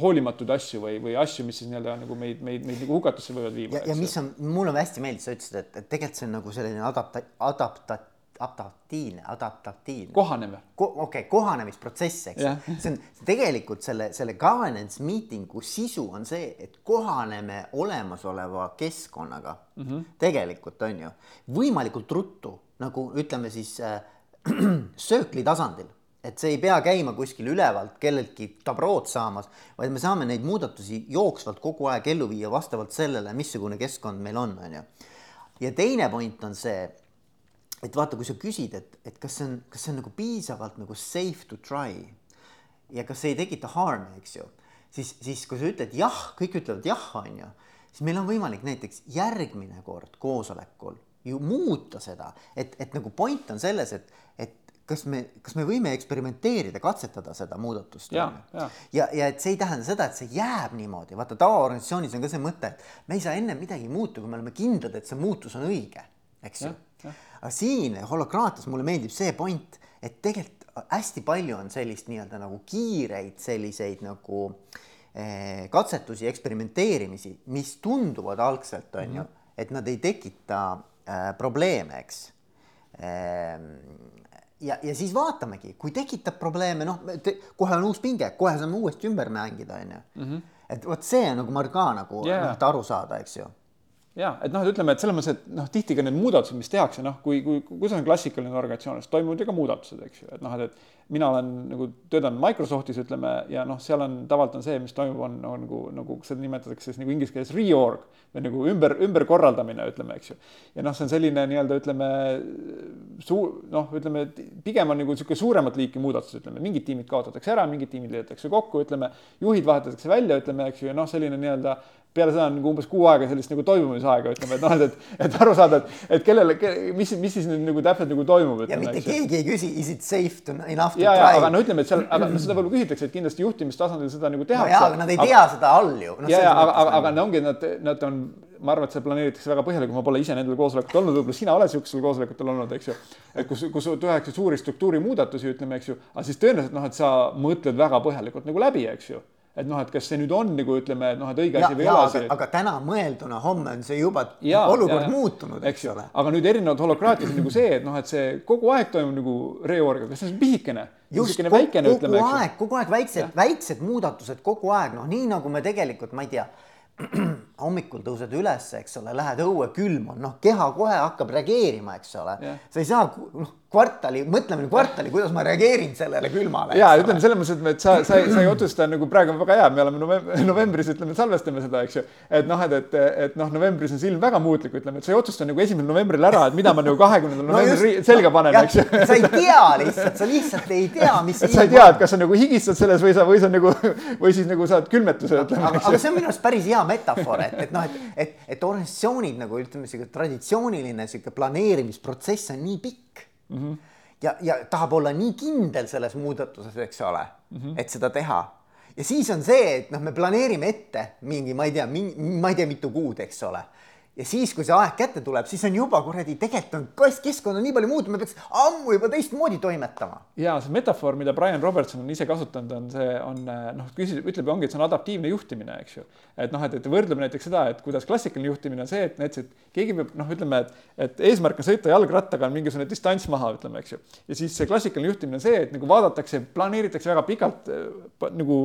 hoolimatuid asju või, või asju, mis siis nii-öelda nagu meid, meid, meid nagu hukatusse võivad viia. ja, ja mis on, mulle hästi meeldis, sa ütlesid, et, et tegelikult see on nagu selline adapta-, adapta-, adaptiivne, adaptatiivne. kohanev Ko. okei okay,, kohanemisprotsess, eks yeah. see on tegelikult selle, selle governance meeting'u sisu on see, et kohaneme olemasoleva keskkonnaga mm. -hmm. tegelikult on ju, võimalikult ruttu nagu ütleme siis äh, [clears throat] söökli tasandil et see ei pea käima kuskil ülevalt kelleltki tabrood saamas, vaid me saame neid muudatusi jooksvalt kogu aeg ellu viia vastavalt sellele, missugune keskkond meil on, on ju. ja teine point on see, et vaata, kui sa küsid, et, et kas see on, kas see on nagu piisavalt nagu safe to try ja kas see ei tekita harm'i, eks ju, siis, siis kui sa ütled jah, kõik ütlevad jah, on ju, siis meil on võimalik näiteks järgmine kord koosolekul ju muuta seda, et, et nagu point on selles, et, et kas me, kas me võime eksperimenteerida, katsetada seda muudatust. ja, ja, ja, ja et see ei tähenda seda, et see jääb niimoodi, vaata tavaorganisatsioonis on ka see mõte, et me ei saa enne midagi muuta, kui me oleme kindlad, et see muutus on õige, eks ju. Aga siin holokraatias mulle meeldib see point, et tegelikult hästi palju on sellist nii-öelda nagu kiireid selliseid nagu eh, katsetusi, eksperimenteerimisi, mis tunduvad algselt on mm -hmm. ju, et nad ei tekita äh, probleeme, eks ehm, ja, ja siis vaatamegi, kui tekitab probleeme, noh, kohe on uus pinge, kohe saame uuesti ümber mängida, onju. Mhm. et vot see on nagu ma ka nagu yeah. et aru saada, eks ju ja et noh, ütleme, et selles mõttes, et noh, tihti ka need muudatused, mis tehakse, noh, kui, kui, kui see on klassikaline organisatsioon, siis toimuvad ju ka muudatused, eks ju, et noh, et, et mina olen nagu töötanud Microsoftis, ütleme, ja noh, seal on tavaliselt on see, mis toimub, on, on nagu, nagu seda nimetatakse siis nagu inglise keeles reorg või nagu ümber, ümberkorraldamine, ütleme, eks ju. ja noh, see on selline nii-öelda ütleme suu-, noh, ütleme, pigem on nagu niisugune suuremat liiki muudatus, ütleme, mingid tiimid kaotatakse ära, mingid tiimid liidetakse kokku, ütleme, juhid vahetatakse välja, ütleme, eks ju, ja noh, selline nii-öelda peale seda on nagu umbes kuu aega sellist nagu toimumisaega, ütleme, et noh, et, et, et aru saada, et, et kellele, mis, mis siis nüüd nagu täpselt nagu toimub. ja mitte keegi ei küsi, is it safe to enough to ja, try. aga no ütleme, et seal, aga seda võib-olla küsitakse, et kindlasti juhtimistasandil seda nagu tehakse. no jaa, aga nad ei tea aga, seda all ju no,. ja, ja aga, aga, aga no ongi, nad, nad on, ma arvan, et see planeeritakse väga põhjalikult, ma pole ise nendel koosolekutel olnud, võib-olla sina oled siukestel koosolekutel olnud, eks ju. et kus, kus tehakse suuri struktuurimuudatusi, ütleme, eks ju, aga siis tõenäoliselt noh, et sa mõtled väga põhjalikult nagu läbi, eks ju et noh, et kas see nüüd on nagu ütleme, et noh, et õige asi või ei ole asi. aga täna mõelduna, homme on see juba ja, olukord ja, muutunud, eks ole. aga nüüd erinevalt holokraatias nagu see, et noh, et see kogu aeg toimub nagu reorg, aga see on pisikene. just, kogu, kogu ütleme, aeg, kogu aeg väiksed, väiksed muudatused kogu aeg, noh, nii nagu me tegelikult, ma ei tea [clears throat] hommikul tõused üles, eks ole, lähed õue, külm on, noh, keha kohe hakkab reageerima, eks ole. sa ei saa, noh, kvartali, mõtleme nüüd kvartali, kuidas ma reageerin sellele külmale. ja ütleme selles mõttes, et sa, sa, sa ei otsusta nagu praegu on väga hea, me oleme novembris, novembris ütleme, salvestame seda, eks ju. et noh, et, et, et noh, novembris on see ilm väga muutlik, ütleme, et sa ei otsusta nagu esimesel novembril ära, et mida ma nagu kahekümnendal no novembril selga panen, eks ju. sa ei tea lihtsalt, sa lihtsalt ei tea, mis. sa ei tea, et kas sa nagu higistad selles või sa, või sa nagu või siis nagu saad külmetuse, ütleme. aga see on minu arust päris hea metafoor, et, et noh, et, et, et organisatsioonid nagu ütleme, sihuke traditsiooniline sihuke planeerimisprotsess on nii pikk mm. -hmm ja, ja tahab olla nii kindel selles muudatuses, eks ole mm, -hmm. et seda teha. ja siis on see, et noh, me planeerime ette mingi, ma ei tea, ma ei tea, mitu kuud, eks ole ja siis, kui see aeg kätte tuleb, siis on juba kuradi, tegelikult on keskkond on nii palju muutunud, me peaks ammu juba teistmoodi toimetama. ja see metafoor, mida Brian Robertson on ise kasutanud, on see, on noh, küsib, ütleb, ongi, et see on adaptiivne juhtimine, eks ju. et noh, et, et võrdleb näiteks seda, et kuidas klassikaline juhtimine on see, et näiteks, et keegi peab noh, ütleme, et, et eesmärk on sõita jalgrattaga on mingisugune distants maha, ütleme, eks ju. ja siis see klassikaline juhtimine on see, et nagu vaadatakse, planeeritakse väga pikalt nagu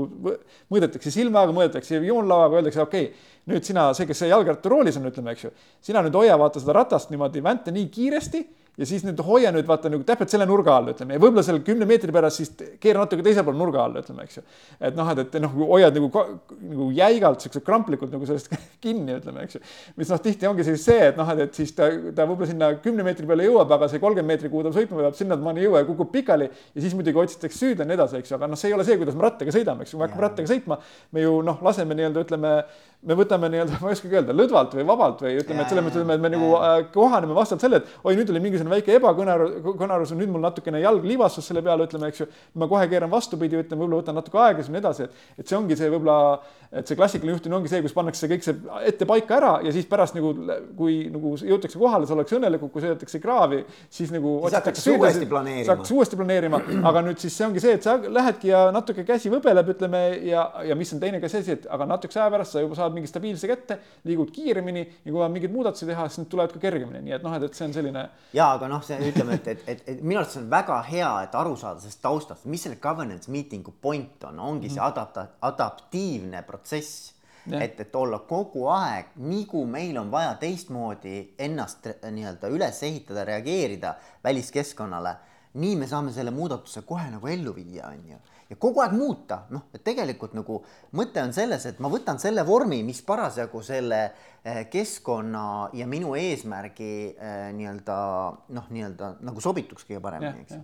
mõõdetakse silmaga, mõõdetakse joonlauaga, öeldakse okei okay, nüüd sina, see, kes jalgratturoolis on, ütleme, eks ju, sina nüüd hoia vaata seda ratast niimoodi vänta nii kiiresti ja siis nüüd hoia nüüd vaata nagu täpselt selle nurga all, ütleme, ja võib-olla seal kümne meetri pärast siis keera natuke teisel pool nurga all, ütleme, eks ju. et noh, et, et noh, hoiad nagu, nagu jäigalt, siukse kramplikult nagu sellest [laughs] kinni, ütleme, eks ju. mis noh, tihti ongi siis see, et noh, et, et siis ta, ta võib-olla sinna kümne meetri peale jõuab, aga see kolmkümmend meetrit, kuhu ta sõitma peab, sinnamaani ei jõua ja kukub pikali. ja siis muidugi otsitakse süüd ja nii edasi, eks ju, aga noh, see ei ole see, kuidas me rattaga sõidame, eks ju, me hakkame rattaga sõitma, me ju noh, laseme nii-öelda ütleme, me võtame nii-öelda, ma ei oskagi öelda, lõdvalt või vabalt või ütleme, et selles mõttes, et me nagu äh, kohaneme vastavalt sellele, et oi, nüüd oli mingisugune väike ebakõne kõnarus on nüüd mul natukene jalg libastus selle peale, ütleme, eks ju. ma kohe keeran vastupidi, ütleme, võib-olla võtan natuke aega, siis nii edasi, et, et see ongi see võib-olla, et see klassikaline juhtimine ongi see, kus pannakse kõik see ette paika ära ja siis pärast nagu, kui nagu jõutakse kohale, sa oleks õnnelikud, kui sõidetakse kraavi, siis nagu. siis hakatakse uuesti planeerima. hakatakse uuesti planeerima, aga nüüd siis see ongi see, et sa lähedki ja natuke käsi võbeleb, ütleme ja, ja mis on teine ka see asi, et aga natukese aja pärast sa juba saad mingi stabiilse kätte, liigud kiiremini ja kui on mingeid muudatusi teha, siis need tulevad ka kergemini, nii et noh, et, et see on selline. ja aga noh, see ütleme, et, et, et, et minu arust see on väga hea, et aru saada sellest taustast, mis selle governance meeting'u point on, ongi see mhm. adapta-, adaptiivne protsess. et, et olla kogu aeg, nii kui meil on vaja teistmoodi ennast nii-öelda üles ehitada, reageerida väliskeskkonnale nii me saame selle muudatuse kohe nagu ellu viia, on ju ja kogu aeg muuta, noh, et tegelikult nagu mõte on selles, et ma võtan selle vormi, mis parasjagu selle eh, keskkonna ja minu eesmärgi eh, nii-öelda noh, nii-öelda nagu sobituks kõige paremini, eks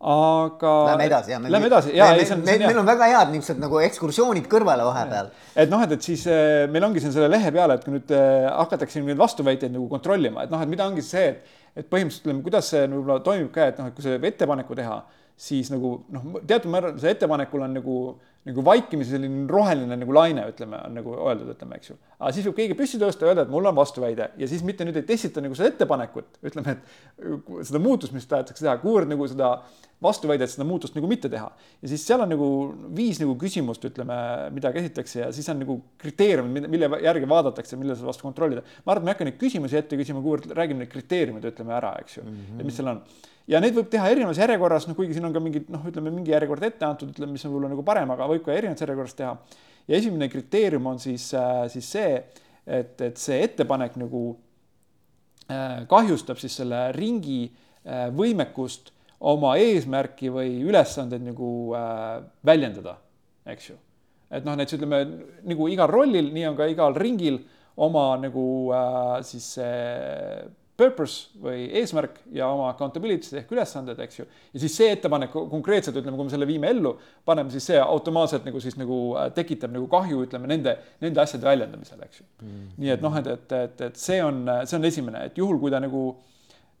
aga. Lähme edasi, jah. Lähme edasi, jaa, ei see on. meil, meil on väga head niisugused nagu ekskursioonid kõrvale vahepeal. et noh, et, et siis äh, meil ongi siin selle lehe peal, et kui nüüd äh, hakatakse neid vastuväiteid nagu kontrollima, et noh, et mida ongi see, et, et põhimõtteliselt ütleme, kuidas see võib-olla toimib ka, et noh, et kui see ettepaneku teha siis nagu noh, teatud määral see ettepanekul on nagu, nagu vaikimisi selline roheline nagu laine, ütleme, on nagu öeldud, ütleme, eks ju. aga siis võib keegi püsti tõusta ja öelda, et mul on vastuväide ja siis mitte nüüd ei testita nagu seda ettepanekut, ütleme, et seda muutust, mis tahetakse teha, kuivõrd nagu seda vastuväidet, seda muutust nagu mitte teha. ja siis seal on nagu viis nagu küsimust, ütleme, mida käsitletakse ja siis on nagu kriteeriumid, mille järgi vaadatakse, mille vastu kontrollida. ma arvan, et ma ei hakka neid küsimusi ette küsima, kuivõrd räägime need kriteeriumid, ütleme ära, eks ju mm, -hmm. et mis seal on ja neid võib teha erinevas järjekorras, noh, kuigi siin on ka mingid noh, ütleme mingi järjekord ette antud, ütleme, mis on võib-olla nagu parem, aga võib ka erinevas järjekorras teha. ja esimene kriteerium on siis äh,, siis see, et, et see ettepanek nagu äh, kahjustab siis selle ringi äh, võimekust oma eesmärki või ülesandeid nagu väljendada, eks ju. et noh, näiteks ütleme nagu igal rollil, nii on ka igal ringil oma nagu siis äh, purpose või eesmärk ja oma accountability ehk ülesanded, eks ju. ja siis see ettepanek konkreetselt ütleme, kui me selle viime ellu, paneme siis see automaatselt nagu siis nagu äh, tekitab nagu kahju, ütleme nende, nende asjade väljendamisel, eks ju mm.. nii et noh, et, et, et, et see on, see on esimene, et juhul, kui ta nagu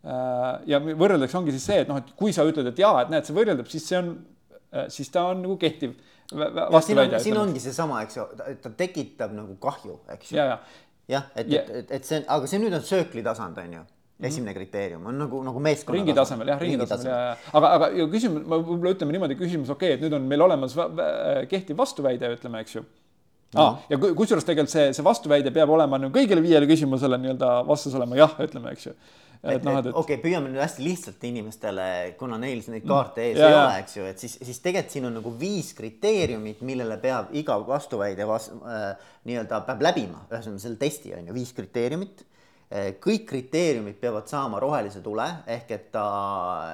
äh, ja võrreldakse, ongi siis see, et noh, et kui sa ütled, et jaa, et näed, see võrreldab, siis see on äh,, siis ta on nagu kehtiv siin, on, siin ongi seesama, eks ju, ta tekitab nagu kahju, eks ju. ja, ja jah, et yeah., et, et see, aga see nüüd on söökli tasand, on ju mhm. esimene kriteerium on nagu, nagu meeskonna ringi tasemel jah, ringi, ringi tasemel ja, ja aga, aga ja küsimus, ma võib-olla ütleme niimoodi, küsimus, okei okay,, et nüüd on meil olemas kehtiv vastuväide, ütleme, eks ju. Ah, ja kusjuures tegelikult see, see vastuväide peab olema nagu kõigile viiele küsimusele nii-öelda vastus olema jah, ütleme, eks ju. Et noh, et, et okei okay,, püüame nüüd hästi lihtsalt inimestele, kuna neil neid kaarte ees ja, ei ole, eks ju, et siis, siis tegelikult siin on nagu viis kriteeriumit, millele peab iga vastuväide vas- äh,, nii-öelda peab läbima, ühesõnaga selle testi on ju viis kriteeriumit. Äh,. kõik kriteeriumid peavad saama rohelise tule ehk et ta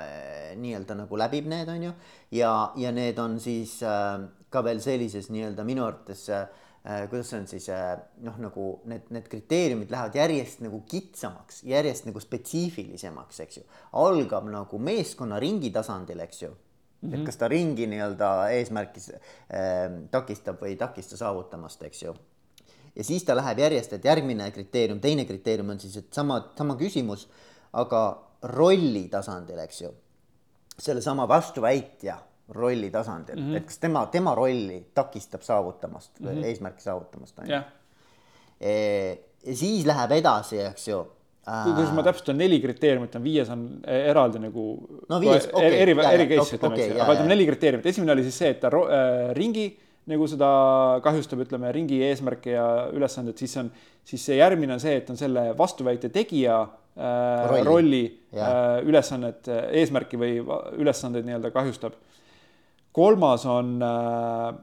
äh, nii-öelda nagu läbib need, on ju, ja, ja need on siis äh, ka veel sellises nii-öelda minu arvates Äh, kuidas see on siis äh, noh, nagu need, need kriteeriumid lähevad järjest nagu kitsamaks, järjest nagu spetsiifilisemaks, eks ju. algab nagu meeskonna ringi tasandil, eks ju mm. -hmm. et mhm. kas ta ringi nii-öelda eesmärki äh, takistab või ei takista saavutamast, eks ju. ja siis ta läheb järjest, et järgmine kriteerium, teine kriteerium on siis, et sama, sama küsimus, aga rolli tasandil, eks ju. sellesama vastuväitja rolli tasandil mm, -hmm. et kas tema, tema rolli takistab saavutamast mm, -hmm. eesmärki saavutamast, on ju. E, ja siis läheb edasi, eks ju kuidas ma täpsustan, neli kriteeriumit on, viies on eraldi nagu no, viies, okay, eri, eri case ütleme eks ju, aga ütleme neli kriteeriumit, esimene oli siis see, et ta äh, ringi nagu seda kahjustab, ütleme ringi eesmärke ja ülesanded, siis on, siis see järgmine on see, et on selle vastuväite tegija äh, rolli, rolli äh, ülesannet, eesmärki või ülesandeid nii-öelda kahjustab kolmas on, äh,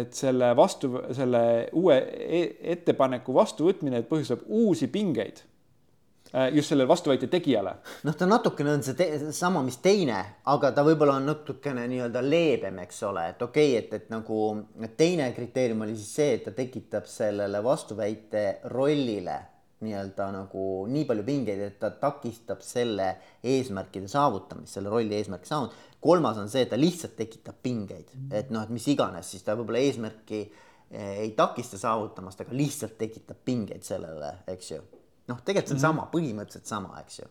et selle vastu, selle uue e-, ettepaneku vastuvõtmine põhjustab uusi pingeid äh, just sellele vastuväite tegijale. noh, ta natukene on see sama, mis teine, aga ta võib-olla on natukene nii-öelda leebem, eks ole, et okei okay,, et, et nagu et teine kriteerium oli siis see, et ta tekitab sellele vastuväite rollile nii-öelda nagu nii palju pingeid, et ta takistab selle eesmärkide saavutamist, selle rolli eesmärki saavutamist. Kolmas on see, et ta lihtsalt tekitab pingeid, et noh, et mis iganes, siis ta võib-olla eesmärki eh, ei takista saavutamast, aga lihtsalt tekitab pingeid sellele, eks ju. noh, tegelikult see on mm -hmm. sama, põhimõtteliselt sama, eks ju.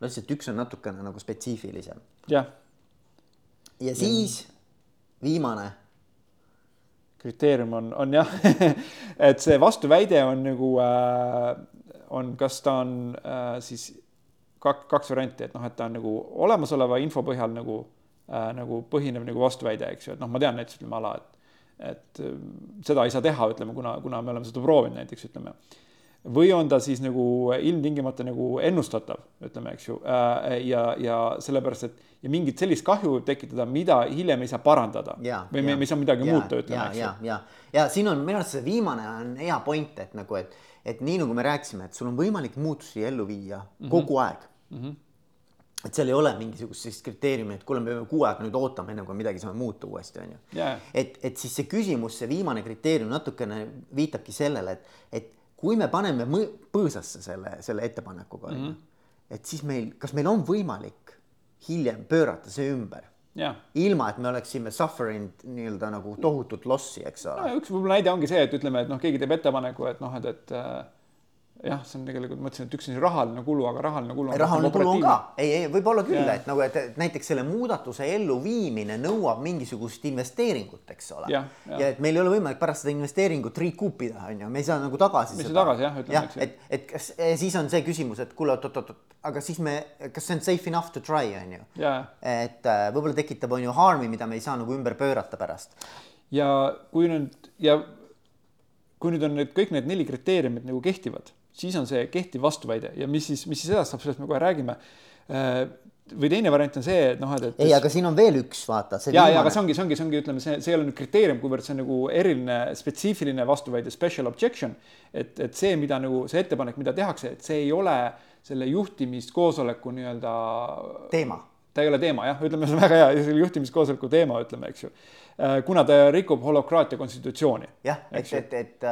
lihtsalt üks on natukene nagu spetsiifilisem. jah. ja siis viimane kriteerium on, on jah [laughs] et see vastuväide on nagu äh, on, kas ta on äh, siis kak, kaks varianti, et noh, et ta on nagu olemasoleva info põhjal nagu äh,, nagu põhinev nagu vastuväide, eks ju, et noh, ma tean näiteks ütleme ala, et et äh, seda ei saa teha, ütleme, kuna, kuna me oleme seda proovinud näiteks, ütleme. või on ta siis nagu ilmtingimata nagu ennustatav, ütleme, eks ju äh,, ja, ja sellepärast, et ja mingit sellist kahju võib tekitada, mida hiljem ei saa parandada ja, või ja, me, me ei saa midagi ja, muuta, ütleme, eks ju. ja, ja, ja, ja siin on minu arust see viimane on hea point, et nagu, et et nii nagu me rääkisime, et sul on võimalik muutusi ellu viia mm -hmm. kogu aeg mm. -hmm. Et seal ei ole mingisugust sellist kriteeriumi, et kuule, me peame kuu aega nüüd ootama, enne kui midagi saame muuta uuesti, on ju yeah.. et, et siis see küsimus, see viimane kriteerium natukene viitabki sellele, et, et kui me paneme põõsasse selle, selle ettepanekuga mm, -hmm. et siis meil, kas meil on võimalik hiljem pöörata see ümber Ja. ilma, et me oleksime suffering nii-öelda nagu tohutut lossi, eks ole no,. üks võib-olla näide ongi see, et ütleme, et noh, keegi teeb ettepaneku, et noh, et, et äh, jah, see on tegelikult, mõtlesin, et üks on rahaline kulu, aga rahaline kulu on rahaline kulu on ka, ei, ei võib-olla küll, et nagu, et näiteks selle muudatuse elluviimine nõuab mingisugust investeeringut, eks ole. ja, ja. ja et meil ei ole võimalik pärast seda investeeringut recoup ida, on ju, me ei saa nagu tagasi. me ei saa tagasi jah, ütleme. jah, et, et kas siis on see küsimus, et kuule, oot-oot-oot, aga siis me, kas see on safe enough to try, on ju. et äh, võib-olla tekitab, on ju, harmi, mida me ei saa nagu ümber pöörata pärast. ja kui nüüd ja kui nüüd on need kõik need neli kriteeriumit nagu kehtivad siis on see kehtiv vastuväide ja mis siis, mis siis edasi saab, sellest me kohe räägime. Äh, või teine variant on see, et noh, et, et. ei, aga siin on veel üks, vaata. ja, ja aga see ongi, see ongi, see ongi, ütleme, see, see ei ole nüüd kriteerium, kuivõrd see on nagu eriline spetsiifiline vastuväide, special objection. et, et see, mida nagu see ettepanek, mida tehakse, et see ei ole selle juhtimiskoosoleku nii-öelda. teema ta ei ole teema jah, ütleme, see on väga hea, juhtimiskoosoleku teema, ütleme, eks ju. Äh, kuna ta rikub holokraatia konstitutsiooni. jah, et, et, et,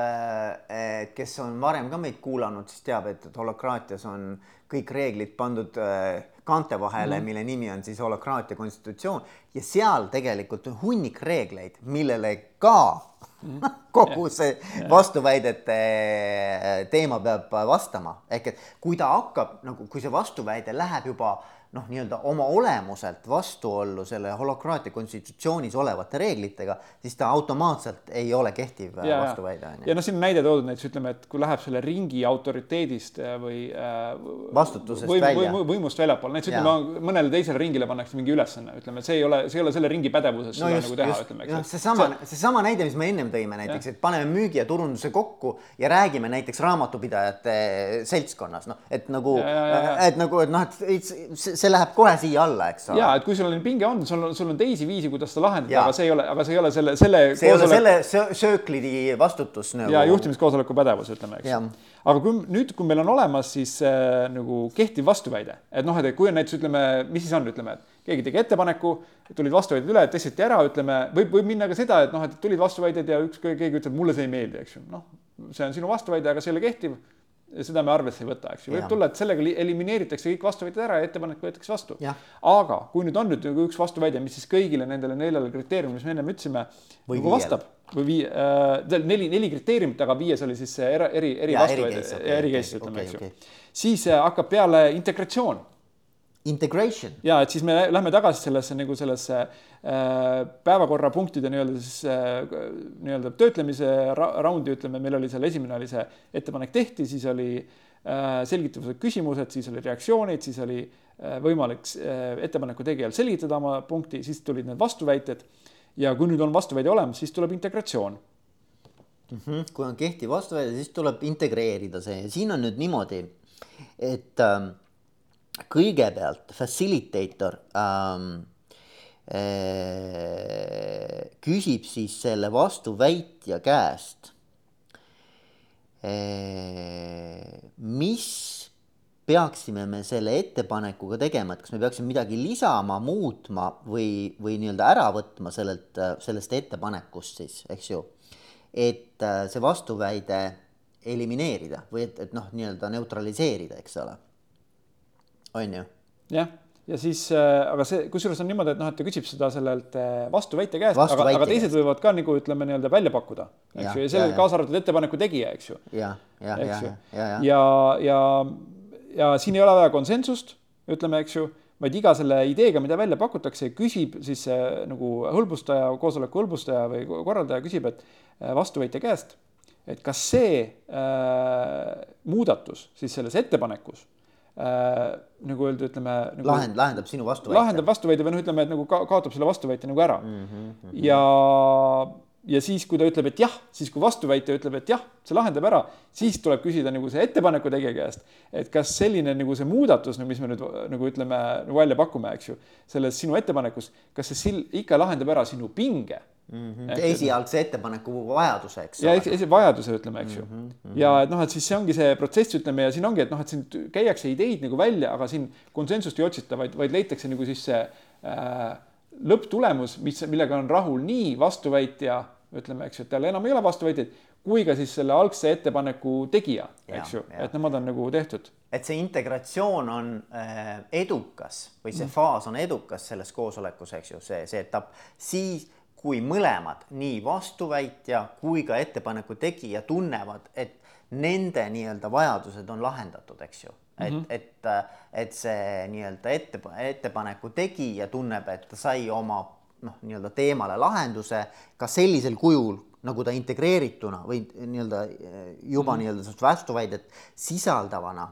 et kes on varem ka meid kuulanud, siis teab, et, et holokraatias on kõik reeglid pandud äh, kaante vahele mm., mille nimi on siis holokraatia konstitutsioon ja seal tegelikult on hunnik reegleid, millele ka mm. [laughs] kogu see vastuväidete äh, teema peab vastama, ehk et kui ta hakkab nagu, kui see vastuväide läheb juba äh, noh, nii-öelda oma olemuselt vastuollu selle holokraatia konstitutsioonis olevate reeglitega, siis ta automaatselt ei ole kehtiv ja, vastuväide. ja noh, siin on näide toodud näiteks ütleme, et kui läheb selle ringi autoriteedist äh, või äh, vastutusest võim, välja. või, võimust väljapoole, näiteks ütleme mõnele teisele ringile pannakse mingi ülesanne, ütleme, et see ei ole, see ei ole selle ringi pädevuses no seda just, nagu teha, ütleme, eks. noh, seesama see..., seesama näide, mis me ennem tõime näiteks, et paneme müügi ja turunduse kokku ja räägime näiteks raamatupidajate seltskonnas, noh, et nagu, et nagu, et noh, et see läheb kohe siia alla, eks ole. ja, et kui sul on pinge on, sul on, sul on teisi viisi, kuidas seda lahendada, aga see ei ole, aga see ei ole selle, selle. see ei koosole... ole selle sööklidi vastutus nagu. ja juhtimiskoosoleku pädevus, ütleme, eks. aga kui nüüd, kui meil on olemas siis äh, nagu kehtiv vastuväide, et noh, et kui on näiteks ütleme, mis siis on, ütleme, et keegi tegi ettepaneku, tulid vastuväited üle, testiti ära, ütleme, võib, võib minna ka seda, et noh, et tulid vastuväited ja üks keegi ütleb, mulle see ei meeldi, eks ju, noh, see on sinu vastuväide, aga see ei ole kehtiv seda me arvesse ei võta, eks ju, võib ja. tulla, et sellega elimineeritakse kõik vastuväited ära ja ettepanek võetakse vastu. aga kui nüüd on nüüd nagu üks vastuväide, mis siis kõigile nendele neljale kriteeriumile, mis me ennem ütlesime, nagu vastab või vii- äh,, neli, neli kriteeriumit, aga viies oli siis see eri, eri, eri vastuväide, eri case ütleme, eks ju. siis äh, hakkab peale integratsioon Integration. ja et siis me lähme tagasi sellesse nagu sellesse äh, päevakorrapunktide nii-öelda siis äh, nii-öelda töötlemise ra raundi, ütleme, meil oli seal esimene oli see ettepanek tehti, siis oli äh, selgitused, küsimused, siis oli reaktsioonid, siis oli äh, võimalik äh, ettepaneku tegijal selgitada oma punkti, siis tulid need vastuväited. ja kui nüüd on vastuväide olemas, siis tuleb integratsioon mm. -hmm. kui on kehtiv vastuväide, siis tuleb integreerida see ja siin on nüüd niimoodi, et äh, kõigepealt facilitator ähm, äh, küsib siis selle vastuväitja käest äh,, mis peaksime me selle ettepanekuga tegema, et kas me peaksime midagi lisama, muutma või, või nii-öelda ära võtma sellelt, sellest ettepanekust siis, eks ju. et äh, see vastuväide elimineerida või et, et noh, nii-öelda neutraliseerida, eks ole on ju. jah, ja siis äh,, aga see, kusjuures on niimoodi, et noh, et ta küsib seda sellelt äh, vastuväite käest, aga, aga teised käest. võivad ka nagu ütleme nii-öelda välja pakkuda, eks ja, ju, ja selle kaasa arvatud ettepaneku tegija, eks ju. ja, ja, ja, ja, ja, ja, ja, ja, ja siin ei ole vaja konsensust, ütleme, eks ju vaid iga selle ideega, mida välja pakutakse, küsib siis äh, nagu hõlbustaja, koosoleku hõlbustaja või korraldaja küsib, et vastuväite käest, et kas see äh, muudatus siis selles ettepanekus äh, nagu öelda, ütleme nagu,. lahend-, lahendab sinu vastuväite. lahendab vastuväite või noh, ütleme, et nagu ka, kaotab selle vastuväite nagu ära mm. -hmm. ja, ja siis, kui ta ütleb, et jah, siis kui vastuväite ütleb, et jah, see lahendab ära, siis tuleb küsida nagu see ettepaneku tegija käest, et kas selline nagu see muudatus, nagu mis me nüüd nagu ütleme nagu välja pakume, eks ju, selles sinu ettepanekus, kas see sil-, ikka lahendab ära sinu pinge mm. -hmm. esialgse ettepaneku vajaduse, eks ja esi vajaduse ütleme, eks ju mm. -hmm. ja et noh, et siis see ongi see protsess, ütleme ja siin ongi, et noh, et siin käiakse ideid nagu välja, aga siin konsensust ei otsita, vaid, vaid leitakse nagu siis see äh, lõpptulemus, mis, millega on rahul nii vastuväitja, ütleme, eks ju, et tal enam ei ole vastuväiteid, kui ka siis selle algse ettepaneku tegija, eks ju, et nemad on nagu tehtud et see integratsioon on äh, edukas või see mm. faas on edukas selles koosolekus, eks ju, see, see etapp, siis kui mõlemad, nii vastuväitja kui ka ettepaneku tegija tunnevad, et nende nii-öelda vajadused on lahendatud, eks ju. et mm, -hmm. et, et see nii-öelda ette, ettepaneku tegija tunneb, et ta sai oma noh, nii-öelda teemale lahenduse ka sellisel kujul, nagu ta integreerituna või nii-öelda juba mm -hmm. nii-öelda vastuväidet sisaldavana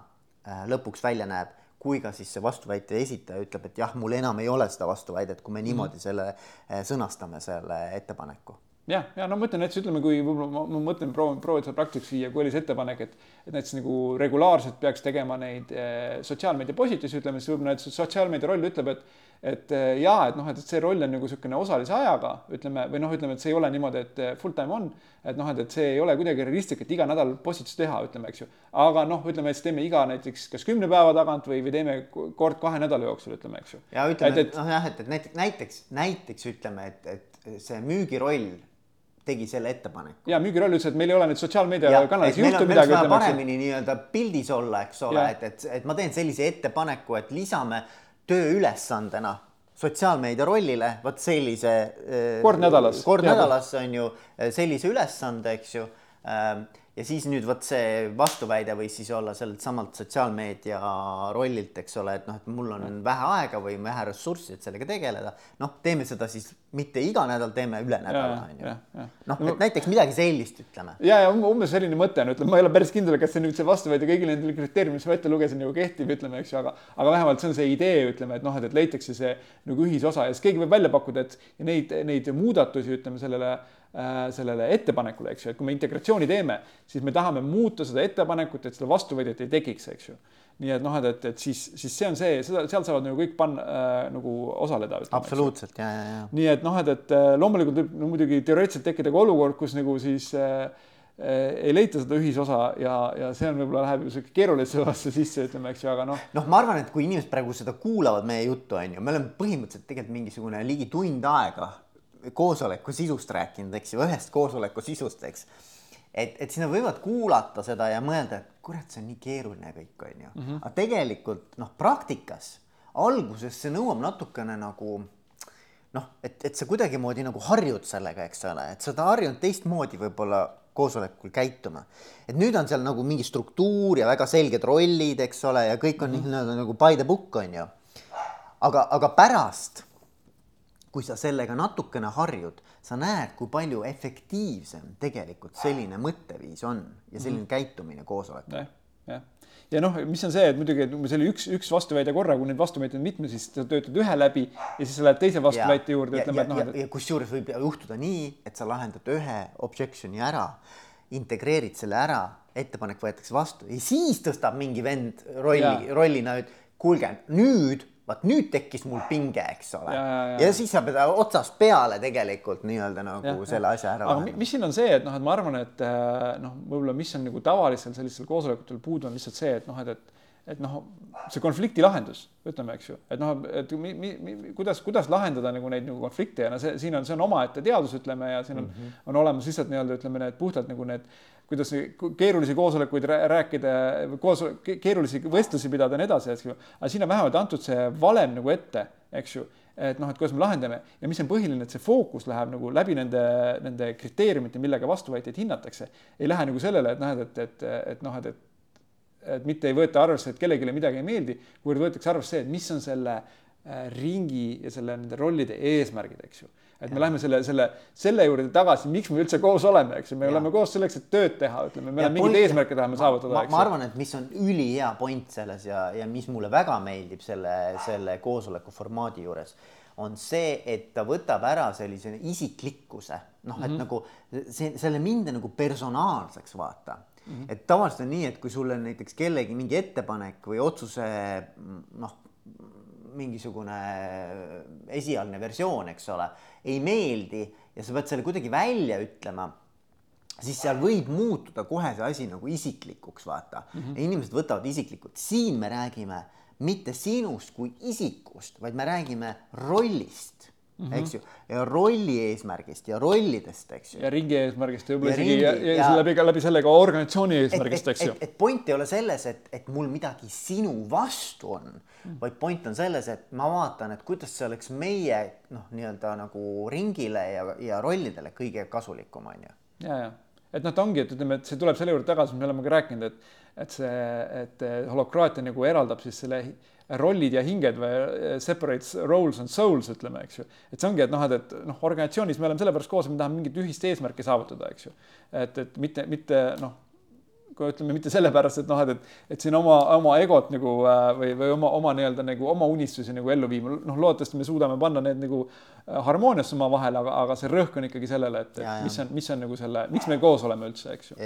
Äh, lõpuks välja näeb, kui ka siis see vastuväite esitaja ütleb, et jah, mul enam ei ole seda vastuväidet, kui me niimoodi -hmm. selle äh, sõnastame, selle ettepaneku jah, ja no ma ütlen näiteks ütleme, kui võib-olla ma, ma mõtlen, proovin, proovin seda praktikas viia, kui oli see ettepanek, et et näiteks nagu regulaarselt peaks tegema neid eh, sotsiaalmeedia postitusi, ütleme siis võib-olla näiteks sotsiaalmeedia roll ütleb, et et äh, jaa, et noh, et see roll on nagu niisugune osalise ajaga, ütleme, või noh, ütleme, et see ei ole niimoodi, et äh, full time on, et noh, et, et see ei ole kuidagi realistlik, et iga nädal postitust teha, ütleme, eks ju. aga noh, ütleme, et siis teeme iga näiteks kas kümne päeva tagant või, või teeme kord kahe nädala jooksul, ütleme, eks ju. ja ütleme, et noh, jah, et, et näiteks, näiteks, näiteks ütleme, et, et see müügiroll tegi selle ettepaneku. ja müügiroll ütles, et meil ei ole nüüd sotsiaalmeediakanalis ei juhtu midagi. paremini nii-öelda pildis olla, eks ole, et, et, et ma teen sellise ettepaneku, et lisame tööülesandena sotsiaalmeedia rollile vot sellise. kord nädalas. kord nädalas on ju sellise ülesande, eks ju ähm, ja siis nüüd vot see vastuväide võis siis olla sellelt samalt sotsiaalmeedia rollilt, eks ole, et noh, et mul on vähe aega või vähe ressurssi, et sellega tegeleda. noh, teeme seda siis mitte iga nädal, teeme üle nädala on ju. noh, et näiteks midagi sellist ütleme. ja, ja umbes selline mõte on, ütleme, ma ei ole päris kindel, kas see nüüd see vastuväide kõigile nendele kriteeriumidele, mis ma ette lugesin, nagu kehtib, ütleme, eks ju, aga, aga vähemalt see on see idee, ütleme, et noh, et, et leitakse see nagu ühisosa ja siis keegi võib välja pakkuda, et neid, neid muudatusi, ütleme sellele sellele ettepanekule, eks ju, et kui me integratsiooni teeme, siis me tahame muuta seda ettepanekut, et seda vastuväidet ei tekiks, eks ju. nii et noh, et, et, et siis, siis see on see, seda, seal saavad nagu kõik panna äh, nagu osaleda. absoluutselt ja, ja, ja. nii et noh, et, et äh, loomulikult võib no, muidugi teoreetiliselt tekkida ka olukord, kus nagu siis äh, äh ei leita seda ühisosa ja, ja see on võib-olla läheb sihuke keerulisemasse sisse, ütleme, eks ju, aga noh. noh, ma arvan, et kui inimesed praegu seda kuulavad, meie juttu on ju, me oleme põhimõtteliselt tegelikult mingisugune ligi tund aega koosoleku sisust rääkinud, eks ju, ühest koosoleku sisust, eks. et, et siis nad võivad kuulata seda ja mõelda, et kurat, see on nii keeruline kõik, on ju. -hmm. aga tegelikult noh, praktikas alguses see nõuab natukene nagu noh, et, et sa kuidagimoodi nagu harjud sellega, eks ole, et sa oled harjunud teistmoodi võib-olla koosolekul käituma. et nüüd on seal nagu mingi struktuur ja väga selged rollid, eks ole, ja kõik on mm -hmm. nii-öelda nagu by the book on ju. aga, aga pärast kui sa sellega natukene harjud, sa näed, kui palju efektiivsem tegelikult selline mõtteviis on ja selline mm -hmm. käitumine koosolekul. jah, jah ja noh, mis on see, et muidugi, et see oli üks, üks vastuväide korra, kui neid vastuväiteid on mitme, siis sa töötad ühe läbi ja siis sa lähed teise vastuväite juurde, ütleme, et noh. ja, ja, ja kusjuures võib juhtuda nii, et sa lahendad ühe objection'i ära, integreerid selle ära, ettepanek võetakse vastu ja siis tõstab mingi vend rolli, rollina, et kuulge, nüüd vaat nüüd tekkis mul pinge, eks ole. Ja, siis sa pead otsast peale tegelikult nii-öelda nagu ja, selle asja ära lahendama. mis siin on see, et noh, et ma arvan, et äh, noh, võib-olla mis on nagu tavalistel sellistel koosolekutel puudu, on lihtsalt see, et noh, et, et et noh, see konflikti lahendus, ütleme, eks ju, et noh, et mi, mi, mi, kuidas, kuidas lahendada nagu neid nagu konflikte ja no see siin on, see on omaette teadus, ütleme, ja siin on mm, -hmm. on olemas lihtsalt nii-öelda ütleme need puhtalt nagu need kuidas keerulisi koosolekuid rääkida, koos, keerulisi vestlusi pidada ja nii edasi, eks ju. aga siin on vähemalt antud see valem nagu ette, eks ju, et noh, et kuidas me lahendame ja mis on põhiline, et see fookus läheb nagu läbi nende, nende kriteeriumite, millega vastuväiteid hinnatakse. ei lähe nagu sellele, et noh, et, et, et noh, et, et et mitte ei võeta arvesse, et kellelegi midagi ei meeldi, kuivõrd võetakse arvesse see, et mis on selle äh, ringi ja selle nende rollide eesmärgid, eks ju et me läheme selle, selle, selle juurde tagasi, miks me üldse koos oleme, eks ju, me ja. oleme koos selleks, et tööd teha, ütleme, me oleme mingeid eesmärke tahame saavutada. ma arvan, et mis on ülihea point selles ja, ja mis mulle väga meeldib selle, selle koosoleku formaadi juures, on see, et ta võtab ära sellise isiklikkuse, noh, et mm -hmm. nagu see, selle minde nagu personaalseks vaata. -hmm. et tavaliselt on nii, et kui sul on näiteks kellegi mingi ettepanek või otsuse noh mingisugune esialgne versioon, eks ole, ei meeldi ja sa pead selle kuidagi välja ütlema siis seal võib muutuda kohe see asi nagu isiklikuks, vaata mm. -hmm. inimesed võtavad isiklikult, siin me räägime mitte sinust kui isikust, vaid me räägime rollist mm, -hmm. eks ju, ja rolli eesmärgist ja rollidest, eks ju. ja ringi eesmärgist ja võib-olla isegi ja, ja, ja läbi ka läbi selle ka organisatsiooni eesmärgist, eks ju. et point ei ole selles, et, et mul midagi sinu vastu on mm, -hmm. vaid point on selles, et ma vaatan, et kuidas see oleks meie noh, nii-öelda nagu ringile ja, ja rollidele kõige kasulikum, on ju. ja, ja et noh, ta ongi, et ütleme, et see tuleb selle juurde tagasi, me oleme ka rääkinud, et et see, et holokraatia nagu eraldab siis selle rollid ja hinged või eh, separates roles and souls, ütleme, eks ju. et see ongi, et noh, et, et noh, organisatsioonis me oleme sellepärast koos, et me tahame mingit ühist eesmärki saavutada, eks ju. et, et mitte, mitte noh, kui ütleme mitte sellepärast, et noh, et, et, et siin oma, oma egot nagu äh, või, või oma, oma nii-öelda nagu oma unistusi nagu ellu viima, noh, loodetavasti me suudame panna need nagu äh, harmooniasse omavahel, aga, aga see rõhk on ikkagi sellele, et, et mis on, mis on nagu selle, miks me koos oleme üldse, eks ju.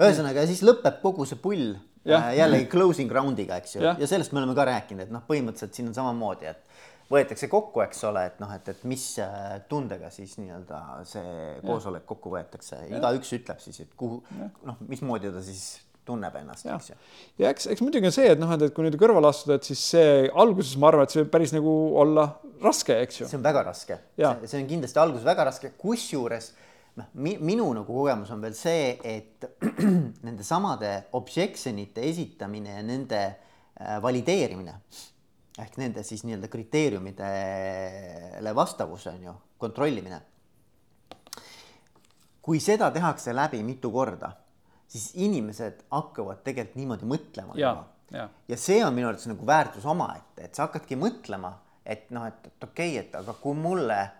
Ühesõnaga, siis lõpeb kogu see pull Ja. Äh, jällegi closing round'iga, eks ju, ja. ja sellest me oleme ka rääkinud, et noh, põhimõtteliselt siin on samamoodi, et võetakse kokku, eks ole, et noh, et, et mis äh, tundega siis nii-öelda see koosolek kokku võetakse, igaüks ütleb siis, et kuhu, noh, mismoodi ta siis tunneb ennast, eks ju. ja eks, eks muidugi on see, et noh, et, et kui nüüd kõrvale astuda, et siis see alguses ma arvan, et see võib päris nagu olla raske, eks ju. see on väga raske, see on kindlasti alguses väga raske, kusjuures noh, minu nagu kogemus on veel see, et [clears throat] nende samade objection ite esitamine ja nende äh, valideerimine ehk nende siis nii-öelda kriteeriumidele vastavuse on ju, kontrollimine. kui seda tehakse läbi mitu korda, siis inimesed hakkavad tegelikult niimoodi mõtlema. ja, ja. ja see on minu arvates nagu väärtus omaette, et sa hakkadki mõtlema, et noh, et, et okei okay,, et aga kui mulle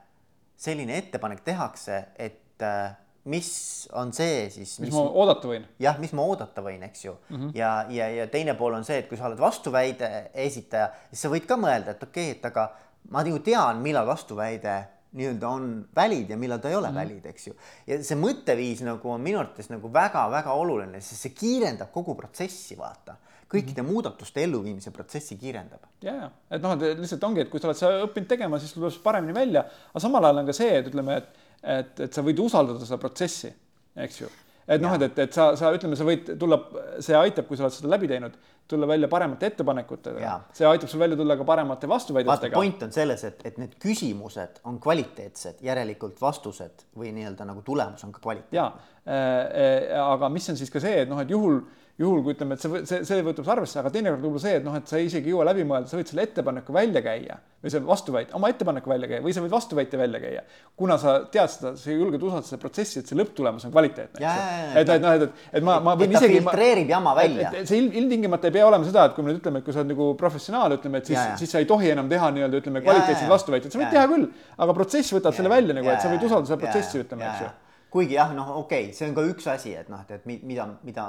selline ettepanek tehakse, et et äh, mis on see siis. mis ma oodata võin? jah, mis ma oodata võin, eks ju mm. -hmm. ja, ja, ja teine pool on see, et kui sa oled vastuväide esitaja, siis sa võid ka mõelda, et okei okay,, et aga ma nagu tean, millal vastuväide nii-öelda on valid ja millal ta ei ole mm -hmm. valid, eks ju. ja see mõtteviis nagu on minu arvates nagu väga-väga oluline, sest see kiirendab kogu protsessi, vaata kõikide mm -hmm. muudatuste elluviimise protsessi kiirendab. ja, ja et noh, et lihtsalt ongi, et kui sa oled seda õppinud tegema, siis tuleb paremini välja, aga samal ajal on ka see, et ütleme, et et, et sa võid usaldada seda protsessi, eks ju. et noh, et, et, et sa, sa ütleme, sa võid tulla, see aitab, kui sa oled seda läbi teinud, tulla välja paremate ettepanekutega. see aitab sul välja tulla ka paremate vastuväidetega. point on selles, et, et need küsimused on kvaliteetsed, järelikult vastused või nii-öelda nagu tulemus on ka kvaliteetne. ja äh,, äh, aga mis on siis ka see, et noh, et juhul juhul kui ütleme, et see, see, see võtab arvesse, aga teinekord võib-olla see, et noh, et sa isegi ei jõua läbi mõelda, sa võid selle ettepaneku välja käia või see vastuväite, oma ettepaneku välja käia või sa võid vastuväite välja käia. kuna sa tead seda, sa julged usaldada seda protsessi, et see lõpptulemus on kvaliteetne. et, et noh, et, et, et ma, ma võin isegi. filtreerib jama välja. see ilmtingimata ei pea olema seda, et kui me nüüd ütleme, et kui sa oled nagu professionaal, ütleme, et siis, siis sa ei tohi enam teha nii-öelda ütleme kvaliteetseid vastuväiteid, sa võid teha küll, aga protsess võtab selle välja nagu, et sa võid usaldada seda protsessi, ütleme, eks ju kuigi jah, noh, okei okay,, see on ka üks asi, et noh, et, et mida, mida,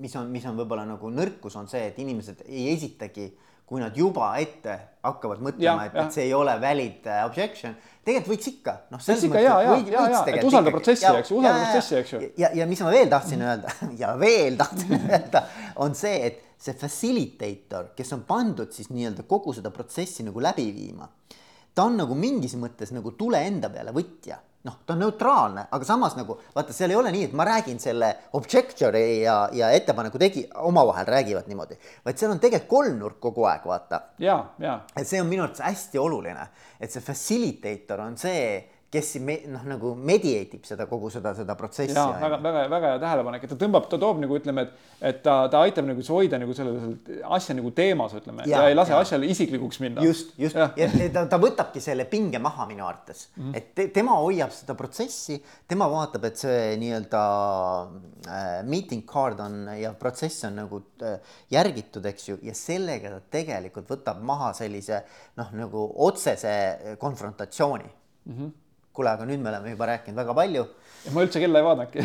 mis on, mis on võib-olla nagu nõrkus, on see, et inimesed ei esitagi, kui nad juba ette hakkavad mõtlema, et, et see ei ole valid uh, objection. tegelikult võiks ikka, noh, selles mõttes. ja, ja, ja, ja, et usalda protsessi, eks ju, usalda protsessi, eks ju. ja, ja mis ma veel tahtsin öelda [laughs] ja veel tahtsin [laughs] öelda, on see, et see facilitator, kes on pandud siis nii-öelda kogu seda protsessi nagu läbi viima, ta on nagu mingis mõttes nagu tule enda peale võtja noh, ta on neutraalne, aga samas nagu vaata, seal ei ole nii, et ma räägin selle objection'i ja, ja ettepaneku tegi, omavahel räägivad niimoodi, vaid seal on tegelikult kolmnurk kogu aeg, vaata. ja, ja. et see on minu arvates hästi oluline, et see facilitator on see kes me, noh, nagu mediate ib seda kogu seda, seda protsessi. jaa, väga, väga, väga hea tähelepanek, et ta tõmbab, ta toob nagu ütleme, et, et ta, ta aitab nagu hoida nagu selle, selle asja nagu teemas, ütleme, ja ei lase ja. asjale isiklikuks minna. just, just ja, ja ta, ta võtabki selle pinge maha minu arvates mm, -hmm. et te, tema hoiab seda protsessi, tema vaatab, et see nii-öelda äh, meeting card on ja protsess on nagu äh, järgitud, eks ju, ja sellega ta tegelikult võtab maha sellise noh, nagu otsese konfrontatsiooni mm. -hmm kuule, aga nüüd me oleme juba rääkinud väga palju. ma üldse kella ei vaadanudki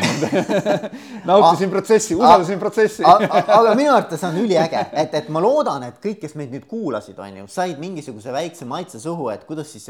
[laughs] nautisin protsessi, usaldasin protsessi aga minu arvates on üliäge, et, et ma loodan, et kõik, kes meid nüüd kuulasid, on ju, said mingisuguse väikse maitse suhu, et kuidas siis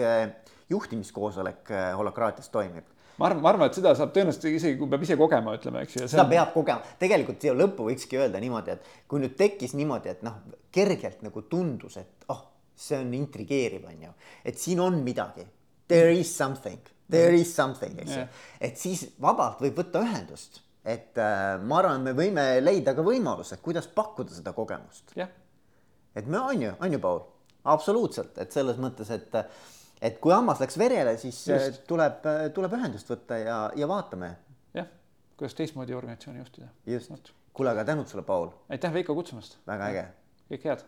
juhtimiskoosolek äh, holakraatias toimib ma arvan, ma arvan, et seda saab tõenäoliselt isegi, kui peab ise kogema, ütleme, eks ju. seda on... peab kogema, tegelikult siia lõppu võikski öelda niimoodi, et kui nüüd tekkis niimoodi, et noh, kergelt nagu tundus, et oh see on intrigeeriv, on ju, et siin on midagi. There is something, there is something, eks ju, et siis vabalt võib võtta ühendust, et äh, ma arvan, me võime leida ka võimaluse, kuidas pakkuda seda kogemust. et me on ju, on ju, Paul, absoluutselt, et selles mõttes, et et kui hammas läks verele, siis äh, Just. tuleb, äh, tuleb ühendust võtta ja, ja vaatame. jah, kuidas teistmoodi organisatsiooni juhtida. just, kuule, aga tänud sulle, Paul. aitäh, Veiko, kutsumast. väga äge. kõike head